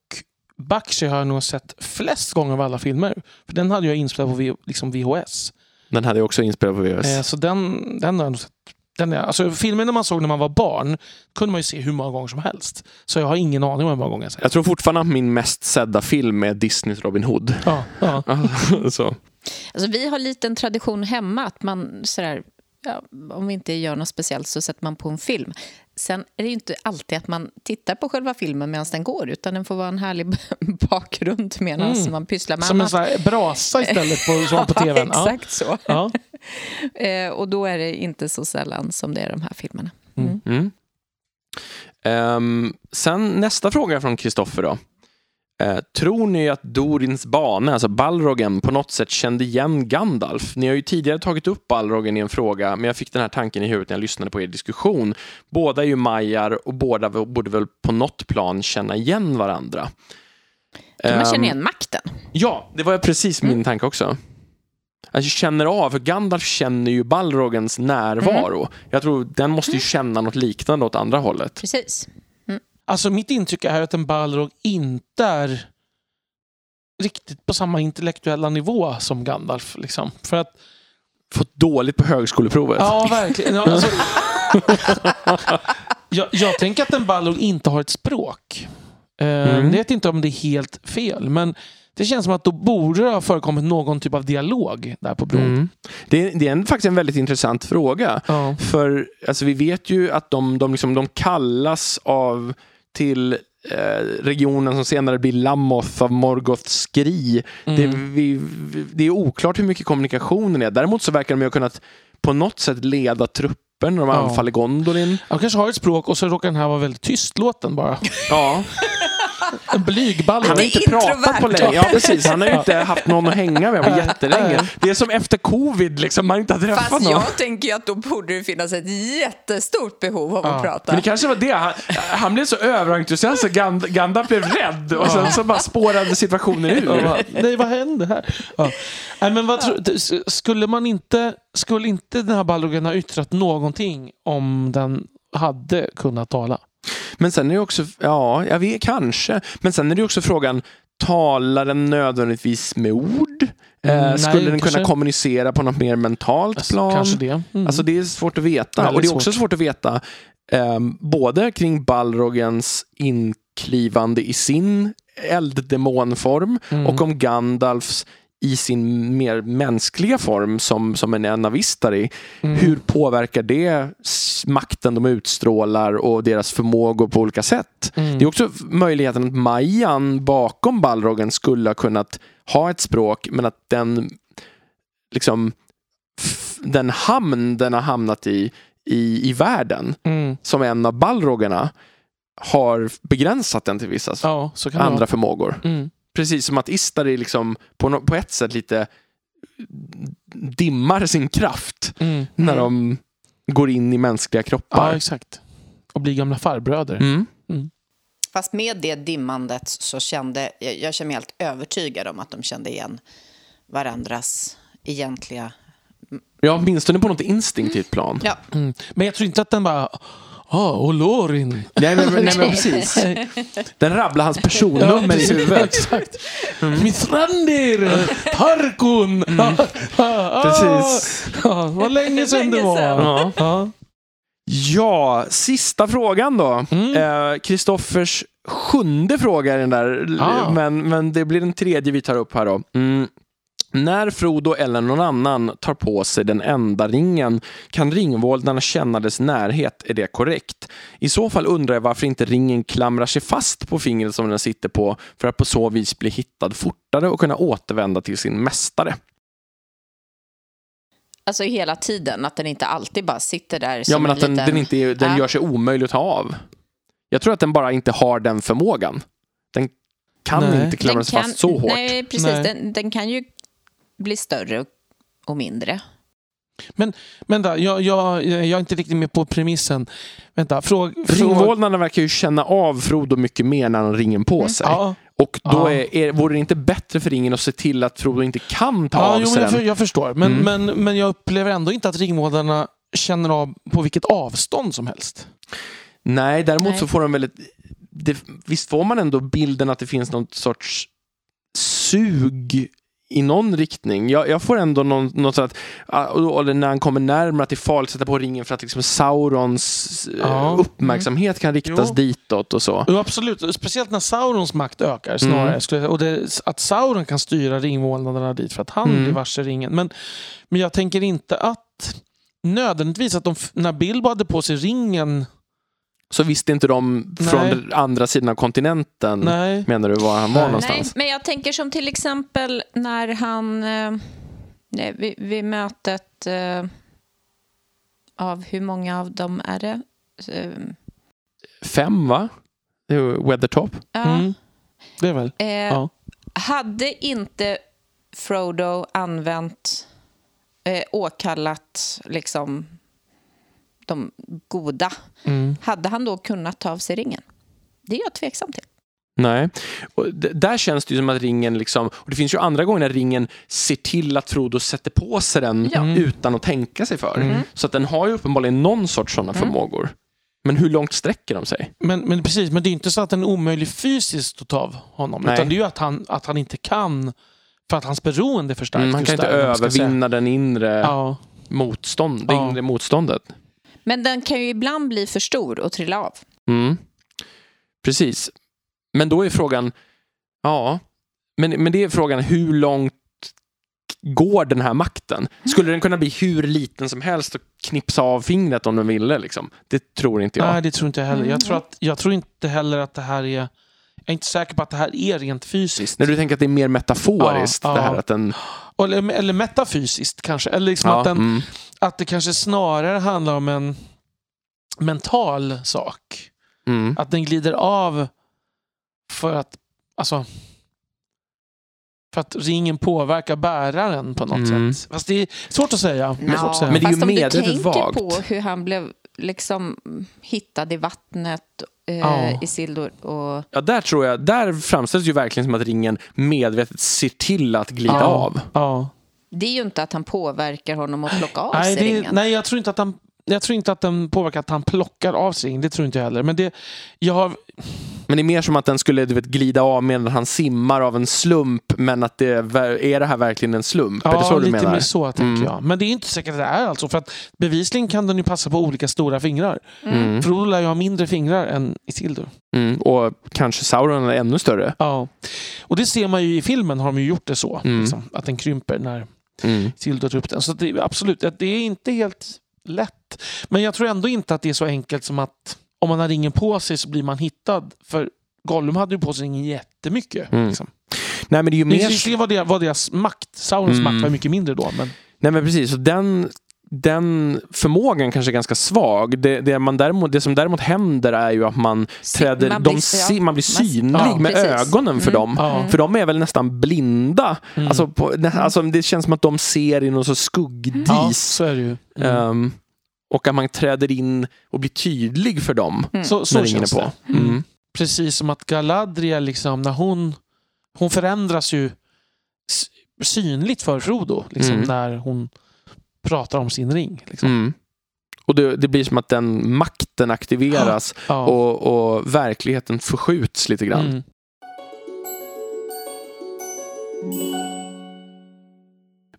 Speaker 2: Bakshi har jag nog sett flest gånger av alla filmer. För den hade jag inspelat på liksom VHS.
Speaker 1: Den hade jag också inspelat på VHS.
Speaker 2: Eh, så den, den har jag nog sett. Den är, alltså, filmen man såg när man var barn kunde man ju se hur många gånger som helst. Så jag har ingen aning om hur många gånger jag sett.
Speaker 1: Jag tror fortfarande att min mest sedda film är Disneys Robin Hood.
Speaker 2: Ja, ja.
Speaker 1: så.
Speaker 3: Alltså, vi har lite en tradition hemma att man sådär, ja, om vi inte gör något speciellt så sätter man på en film. Sen är det inte alltid att man tittar på själva filmen medan den går utan den får vara en härlig bakgrund medan
Speaker 2: Mm.
Speaker 3: man pysslar med
Speaker 2: Som en
Speaker 3: annat.
Speaker 2: sån här brasa istället på, som på tvn. Ja.
Speaker 3: exakt så.
Speaker 2: Ja.
Speaker 3: Eh, och då är det inte så sällan som det är de här filmerna.
Speaker 2: Mm.
Speaker 1: Mm. Ehm, sen nästa fråga från Kristoffer då. Eh, tror ni att Dorins bane, alltså Balrogen, på något sätt kände igen Gandalf? Ni har ju tidigare tagit upp Balrogen i en fråga, men jag fick den här tanken i huvudet när jag lyssnade på er diskussion. Båda är ju majar och båda borde väl på något plan känna igen varandra.
Speaker 3: Man
Speaker 1: Ehm,
Speaker 3: känner igen makten.
Speaker 1: Ja, det var precis min tanke också. Alltså känner av, för Gandalf känner ju Balrogens närvaro. Jag tror den måste ju känna något liknande åt andra hållet.
Speaker 3: Precis.
Speaker 2: Alltså mitt intryck är att en Balrog inte är riktigt på samma intellektuella nivå som Gandalf. Liksom. För att,
Speaker 1: Fått dåligt på högskoleprovet.
Speaker 2: ja, verkligen. Alltså, jag, jag tänker att en Balrog inte har ett språk. Eh,
Speaker 1: Mm.
Speaker 2: Jag vet inte om det är helt fel, men det känns som att då borde det ha förekommit någon typ av dialog där på bron.
Speaker 1: Mm. Det, är, det är en, faktiskt en väldigt intressant fråga.
Speaker 2: Ja.
Speaker 1: För alltså, vi vet ju att de, de, liksom, de kallas av till eh, regionen som senare blir Lamoth av Morgoths skri. Det,
Speaker 2: Mm.
Speaker 1: vi, vi, det är oklart hur mycket kommunikationen är. Däremot så verkar de ju ha kunnat på något sätt leda trupper när de
Speaker 2: Ja.
Speaker 1: anfaller Gondolin.
Speaker 2: Han kanske har ett språk och så råkar den här vara väldigt tystlåten bara.
Speaker 1: Ja.
Speaker 2: En blyg Balrog.
Speaker 1: Han har inte pratat på länge. Ja, precis. Han har ju inte haft någon att hänga med på jättelänge. Det är som efter covid, liksom. Man inte har träffat
Speaker 3: Fast
Speaker 1: någon.
Speaker 3: jag tänker ju att då borde det finnas ett jättestort behov av att prata.
Speaker 1: Men det kanske var det. Han, han blev så överentusiast så Gand, Gandalf blev rädd och sen så bara spårade situationen ur.
Speaker 2: va- Nej, vad hände här? Ja. Nej, men vad tror, skulle man inte, skulle inte den här Balrogen ha yttrat någonting om den hade kunnat tala?
Speaker 1: Men sen är det också, ja, jag vet kanske. Men sen är det också frågan, talar den nödvändigtvis med ord?
Speaker 2: Mm,
Speaker 1: eh,
Speaker 2: nej,
Speaker 1: skulle den
Speaker 2: kanske-
Speaker 1: kunna kommunicera på något mer mentalt
Speaker 2: Alltså,
Speaker 1: plan?
Speaker 2: Kanske det. Mm.
Speaker 1: Alltså det är svårt att veta.
Speaker 2: Väldigt
Speaker 1: och det är också
Speaker 2: svårt.
Speaker 1: svårt att veta ehm, både kring Balrogens inklivande i sin elddemonform
Speaker 2: Mm.
Speaker 1: och om Gandalfs i sin mer mänskliga form som, som en Enavistari.
Speaker 2: Mm.
Speaker 1: Hur påverkar det makten de utstrålar och deras förmågor på olika sätt?
Speaker 2: Mm.
Speaker 1: Det är också möjligheten att Majan bakom Balrogen skulle ha kunnat ha ett språk men att den liksom den hamn den har hamnat i i, i världen
Speaker 2: Mm.
Speaker 1: som en av Balrogerna har begränsat den till vissa
Speaker 2: Ja,
Speaker 1: andra förmågor.
Speaker 2: Mm.
Speaker 1: Precis som att Istari liksom på, no- på ett sätt lite dimmar sin kraft
Speaker 2: Mm.
Speaker 1: när de går in i mänskliga
Speaker 2: Ja,
Speaker 1: kroppar.
Speaker 2: exakt. Och bli gamla farbröder.
Speaker 1: Mm.
Speaker 3: Fast med det dimmandet så kände jag, jag känner mig helt övertygad om att de kände igen varandras egentliga...
Speaker 1: Ja, åtminstone på något instinktivt plan.
Speaker 3: Ja,
Speaker 2: Mm. Men jag tror inte att den bara... Ah, och Lorin.
Speaker 1: Nej, men, nej, men precis. Den rabblar hans personnummer i huvudet.
Speaker 2: Exakt. Mithrandir, Tarkun. Ah,
Speaker 1: Precis.
Speaker 2: ah, vad länge sedan det var.
Speaker 3: sedan.
Speaker 1: Ja.
Speaker 2: Ja.
Speaker 1: Ja, sista frågan då.
Speaker 2: Mm.
Speaker 1: Eh, Kristoffers sjunde fråga är den där,
Speaker 2: Ah.
Speaker 1: men, men det blir den tredje vi tar upp här då. Mm. När Frodo eller någon annan tar på sig den enda ringen kan ringvåldarna känna dess närhet. Är det korrekt? I så fall undrar jag varför inte ringen klamrar sig fast på fingret som den sitter på för att på så vis bli hittad fortare och kunna återvända till sin mästare.
Speaker 3: alltså hela tiden, att den inte alltid bara sitter där
Speaker 1: Ja, men
Speaker 3: en
Speaker 1: att den,
Speaker 3: liten...
Speaker 1: den, inte är, den
Speaker 3: Ja.
Speaker 1: gör sig omöjlig att ta av. Jag tror att den bara inte har den förmågan. Den kan
Speaker 2: Nej.
Speaker 1: inte klamra sig fast så hårt.
Speaker 3: Nej, precis.
Speaker 2: Nej.
Speaker 3: Den, den kan ju bli större och, mindre.
Speaker 2: Vänta, jag, jag, jag är inte riktigt med på premissen. Vänta, fråga
Speaker 1: Ringvåldarna verkar ju känna av Frodo mycket mer när han har ringen på sig.
Speaker 2: ja,
Speaker 1: Och då
Speaker 2: Ja.
Speaker 1: är, är, vore det inte bättre för ringen att se till att Frodo inte kan ta
Speaker 2: ja
Speaker 1: av
Speaker 2: jo,
Speaker 1: sig
Speaker 2: jag,
Speaker 1: den?
Speaker 2: jag förstår. Men,
Speaker 1: Mm.
Speaker 2: men, men jag upplever ändå inte att ringvårdarna känner av på vilket avstånd som helst.
Speaker 1: Nej, däremot
Speaker 3: Nej.
Speaker 1: så får de väl ett, det, Visst får man ändå bilden att det finns någon sorts sug i någon riktning. Jag, jag får ändå någon, något sånt att, ah, när han kommer närmare att det är farligt att sätta på ringen för att liksom Saurons eh,
Speaker 2: Ja.
Speaker 1: uppmärksamhet kan riktas
Speaker 2: Jo.
Speaker 1: ditåt och så.
Speaker 2: Jo, absolut. Speciellt när Saurons makt ökar. snarare.
Speaker 1: Mm.
Speaker 2: Och det, att Sauron kan styra ringvålnaderna dit för att han
Speaker 1: Mm.
Speaker 2: blir varse ringen. Men, men jag tänker inte att nödvändigtvis att de, när Bilbo hade på sig ringen...
Speaker 1: Så visste inte de från
Speaker 2: Nej.
Speaker 1: den andra sidan av kontinenten,
Speaker 2: Nej.
Speaker 1: menar du, var han var
Speaker 2: Nej.
Speaker 1: någonstans?
Speaker 3: Nej, men jag tänker som till exempel när han eh, nej, vid, vid mötet eh, av hur många av dem är det? Eh,
Speaker 1: Fem, va? Det är ju Weathertop.
Speaker 3: ja,
Speaker 2: Mm. Det är väl?
Speaker 3: eh,
Speaker 2: Ja.
Speaker 3: Hade inte Frodo använt, eh, åkallat liksom de goda,
Speaker 2: Mm.
Speaker 3: hade han då kunnat ta av sig ringen? Det är jag tveksam till.
Speaker 1: Nej. Och där känns det ju som att ringen liksom, och det finns ju andra gånger när ringen ser till att Frodo sätter på sig den
Speaker 3: Ja.
Speaker 2: Mm.
Speaker 1: utan att tänka sig för.
Speaker 2: Mm.
Speaker 1: Så att den har ju uppenbarligen någon sorts sådana
Speaker 3: Mm.
Speaker 1: förmågor. Men hur långt sträcker de sig?
Speaker 2: Men, men precis, men det är inte så att den är omöjlig fysiskt att ta av honom.
Speaker 1: Nej.
Speaker 2: Utan det är ju att han, att han inte kan för att hans beroende är för starkt.
Speaker 1: Mm, han kan inte
Speaker 2: där,
Speaker 1: övervinna den inre
Speaker 2: Ja.
Speaker 1: motstånd, det
Speaker 2: Ja.
Speaker 1: inre motståndet.
Speaker 3: Men den kan ju ibland bli för stor och trilla av.
Speaker 1: Mm. Precis. Men då är frågan, ja, men, men det är frågan hur långt går den här makten? Skulle den kunna bli hur liten som helst och knipsa av fingret om den ville? Liksom? Det tror inte jag.
Speaker 2: Nej, det tror inte jag heller. Jag
Speaker 3: Mm.
Speaker 2: tror, att, jag tror inte heller att det här är... Jag är inte säker på att det här är rent fysiskt.
Speaker 1: När du tänker att det är mer metaforiskt,
Speaker 2: Ja,
Speaker 1: det
Speaker 2: ja.
Speaker 1: här att den...
Speaker 2: Eller, eller metafysiskt kanske. Eller liksom
Speaker 1: Ja,
Speaker 2: att, den,
Speaker 1: mm,
Speaker 2: att det kanske snarare handlar om en mental sak.
Speaker 1: mm,
Speaker 2: Att den glider av för att Alltså, för att ringen påverkar bäraren på något
Speaker 1: Mm.
Speaker 2: sätt. Fast det är svårt att säga. Är svårt att säga.
Speaker 1: Men det är ju
Speaker 3: Fast om du
Speaker 1: medvetet
Speaker 3: tänker
Speaker 1: vagt.
Speaker 3: på hur han blev liksom hittad i vattnet, eh,
Speaker 2: Ja.
Speaker 3: Isildur och...
Speaker 1: Ja, där tror jag, där framställs ju verkligen som att ringen medvetet ser till att glida
Speaker 2: ja,
Speaker 1: av.
Speaker 2: Ja.
Speaker 3: Det är ju inte att han påverkar honom att plocka av
Speaker 2: Nej,
Speaker 3: sig
Speaker 2: det,
Speaker 3: ringen.
Speaker 2: nej, jag tror inte att han jag tror inte att den påverkar att han plockar av sig. Det tror inte jag heller. Men det, jag har,
Speaker 1: Men det är mer som att den skulle du vet, glida av medan han simmar av en slump, men att det är, är det här verkligen en slump? är det
Speaker 2: ja,
Speaker 1: så du
Speaker 2: lite
Speaker 1: menar?
Speaker 2: mer så tänker
Speaker 1: Mm.
Speaker 2: jag. Men det är inte säkert att det är alltså. För att bevisligen kan den ju passa på olika stora fingrar.
Speaker 1: Mm.
Speaker 2: Frodo lär ju ha mindre fingrar än Isildur.
Speaker 1: Mm. Och kanske Sauron är ännu större.
Speaker 2: Ja. Och det ser man ju i filmen har de ju gjort det så.
Speaker 1: Mm.
Speaker 2: Liksom, att den krymper när
Speaker 1: Mm.
Speaker 2: Isildur tar upp den. Så det, är absolut, det är inte helt lätt. Men jag tror ändå inte att det är så enkelt som att om man har ringen på sig så blir man hittad. För Gollum hade ju på sig ringen jättemycket.
Speaker 1: Mm.
Speaker 2: Liksom.
Speaker 1: Nej men det är ju mer...
Speaker 2: Visserligen var, deras makt, Saurons
Speaker 1: Mm.
Speaker 2: makt var mycket mindre då. Men,
Speaker 1: Nej men precis, och den, den förmågan kanske är ganska svag. Det, det, man däremot, det som däremot händer är ju att man träder,
Speaker 3: man
Speaker 1: de,
Speaker 3: blir-
Speaker 1: se,
Speaker 3: ja,
Speaker 1: man blir synlig
Speaker 2: ja,
Speaker 1: med
Speaker 3: precis.
Speaker 1: ögonen för
Speaker 3: Mm.
Speaker 1: dem.
Speaker 2: ja.
Speaker 1: För de är väl nästan blinda.
Speaker 2: Mm.
Speaker 1: Alltså, på, nä, alltså, det känns som att de ser i någon skuggdis.
Speaker 2: ja, så är det ju. Mm.
Speaker 1: Ehm, och att man träder in och blir tydlig för dem
Speaker 3: Mm.
Speaker 2: så så känns
Speaker 1: på.
Speaker 2: det.
Speaker 1: Mm.
Speaker 2: Mm. Precis som att Galadriel, liksom, när hon, hon förändras ju synligt för Frodo. Liksom,
Speaker 1: Mm.
Speaker 2: När hon pratar om sin ring. Liksom.
Speaker 1: Mm. Och det, det blir som att den makten aktiveras
Speaker 2: Ja.
Speaker 1: och, och verkligheten förskjuts lite grann.
Speaker 2: Mm.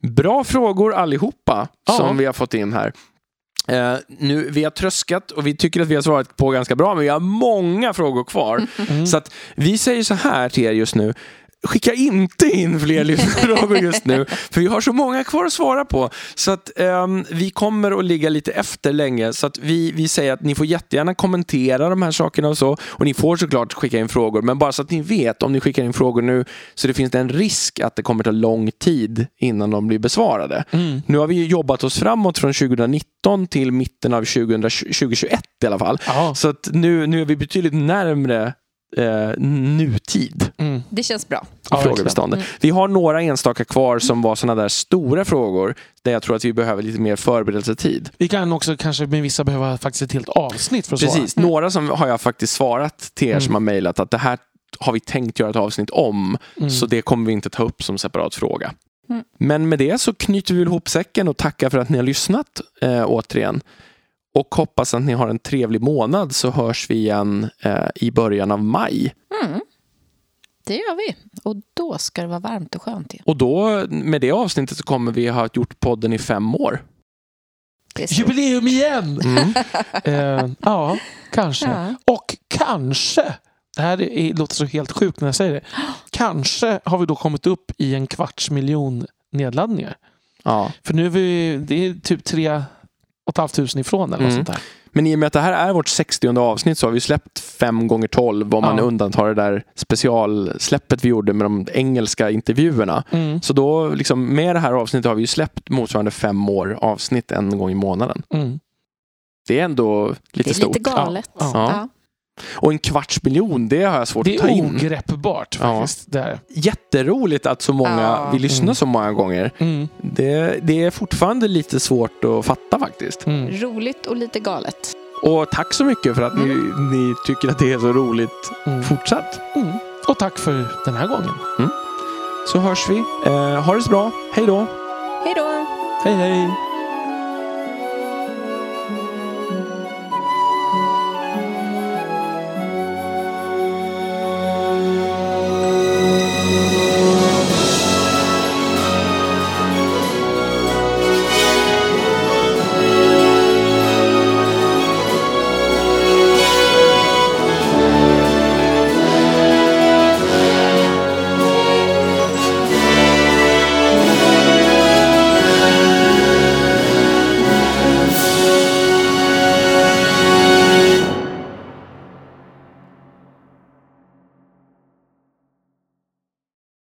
Speaker 1: Bra frågor allihopa
Speaker 2: Ja.
Speaker 1: som vi har fått in här. Eh, nu, vi har tröskat och vi tycker att vi har svarat på ganska bra, men vi har många frågor kvar.
Speaker 2: Mm.
Speaker 1: Så att vi säger så här till er just nu. Skicka inte in fler lyssnarfrågor just nu, för vi har så många kvar att svara på. Så att ehm, vi kommer att ligga lite efter länge. Så att vi, vi säger att ni får jättegärna kommentera de här sakerna och så. Och ni får såklart skicka in frågor, men bara så att ni vet, om ni skickar in frågor nu, så det finns det en risk att det kommer ta lång tid innan de blir besvarade.
Speaker 2: Mm.
Speaker 1: Nu har vi ju jobbat oss framåt från 2019 till mitten av 2020, 2021 i alla fall.
Speaker 2: Ja.
Speaker 1: Så att nu, nu är vi betydligt närmre eh, nutid
Speaker 2: Mm.
Speaker 3: Det känns bra.
Speaker 2: Ja,
Speaker 1: frågebeståndet. Vi har några enstaka kvar som var sådana där stora frågor där jag tror att vi behöver lite mer förberedelsetid.
Speaker 2: Vi kan också kanske med vissa behöva faktiskt ett helt avsnitt för att
Speaker 1: Precis,
Speaker 2: svara.
Speaker 1: några som har jag faktiskt svarat till er
Speaker 2: Mm.
Speaker 1: som har mejlat att det här har vi tänkt göra ett avsnitt om,
Speaker 2: Mm.
Speaker 1: så det kommer vi inte ta upp som separat fråga.
Speaker 3: Mm.
Speaker 1: Men med det så knyter vi ihop säcken och tackar för att ni har lyssnat eh, återigen. Och hoppas att ni har en trevlig månad så hörs vi igen eh, i början av maj.
Speaker 3: Mm. Det gör vi. Och då ska det vara varmt och skönt igen.
Speaker 1: Och då med det avsnittet så kommer vi ha gjort podden i fem år.
Speaker 2: Jubileum igen!
Speaker 1: Mm.
Speaker 2: eh, ja, kanske.
Speaker 3: Ja.
Speaker 2: Och kanske, det här är, låter så helt sjukt när jag säger det, kanske har vi då kommit upp i en kvarts miljon nedladdningar.
Speaker 1: Ja.
Speaker 2: För nu är vi, det är typ tre och ett halvt tusen ifrån eller något
Speaker 1: Mm.
Speaker 2: sånt där.
Speaker 1: Men i och med att det här är vårt 60 avsnitt så har vi släppt 5 gånger 12 om man
Speaker 2: Ja.
Speaker 1: undantar det där specialsläppet vi gjorde med de engelska intervjuerna.
Speaker 2: Mm.
Speaker 1: Så då, liksom, med det här avsnittet har vi släppt motsvarande fem år avsnitt en gång i månaden.
Speaker 2: Mm.
Speaker 1: Det är ändå lite
Speaker 3: Det är
Speaker 1: stort.
Speaker 3: lite galet.
Speaker 2: Ja.
Speaker 1: Ja. Och en kvarts miljon, det har jag svårt
Speaker 2: Det
Speaker 1: att ta
Speaker 2: är
Speaker 1: in.
Speaker 2: ogreppbart
Speaker 1: Ja.
Speaker 2: faktiskt. Det är.
Speaker 1: Jätteroligt att så många
Speaker 3: Ja.
Speaker 1: vill lyssna
Speaker 2: Mm.
Speaker 1: så många gånger.
Speaker 2: Mm.
Speaker 1: Det, det är fortfarande lite svårt att fatta faktiskt.
Speaker 2: Mm.
Speaker 3: Roligt och lite galet.
Speaker 1: Och tack så mycket för att ni, ni tycker att det är så roligt
Speaker 2: Mm.
Speaker 1: fortsatt.
Speaker 2: Mm. Och tack för den här gången.
Speaker 1: Så hörs vi. Eh, ha det så bra. Hej då!
Speaker 3: Hej då!
Speaker 2: Hej hej!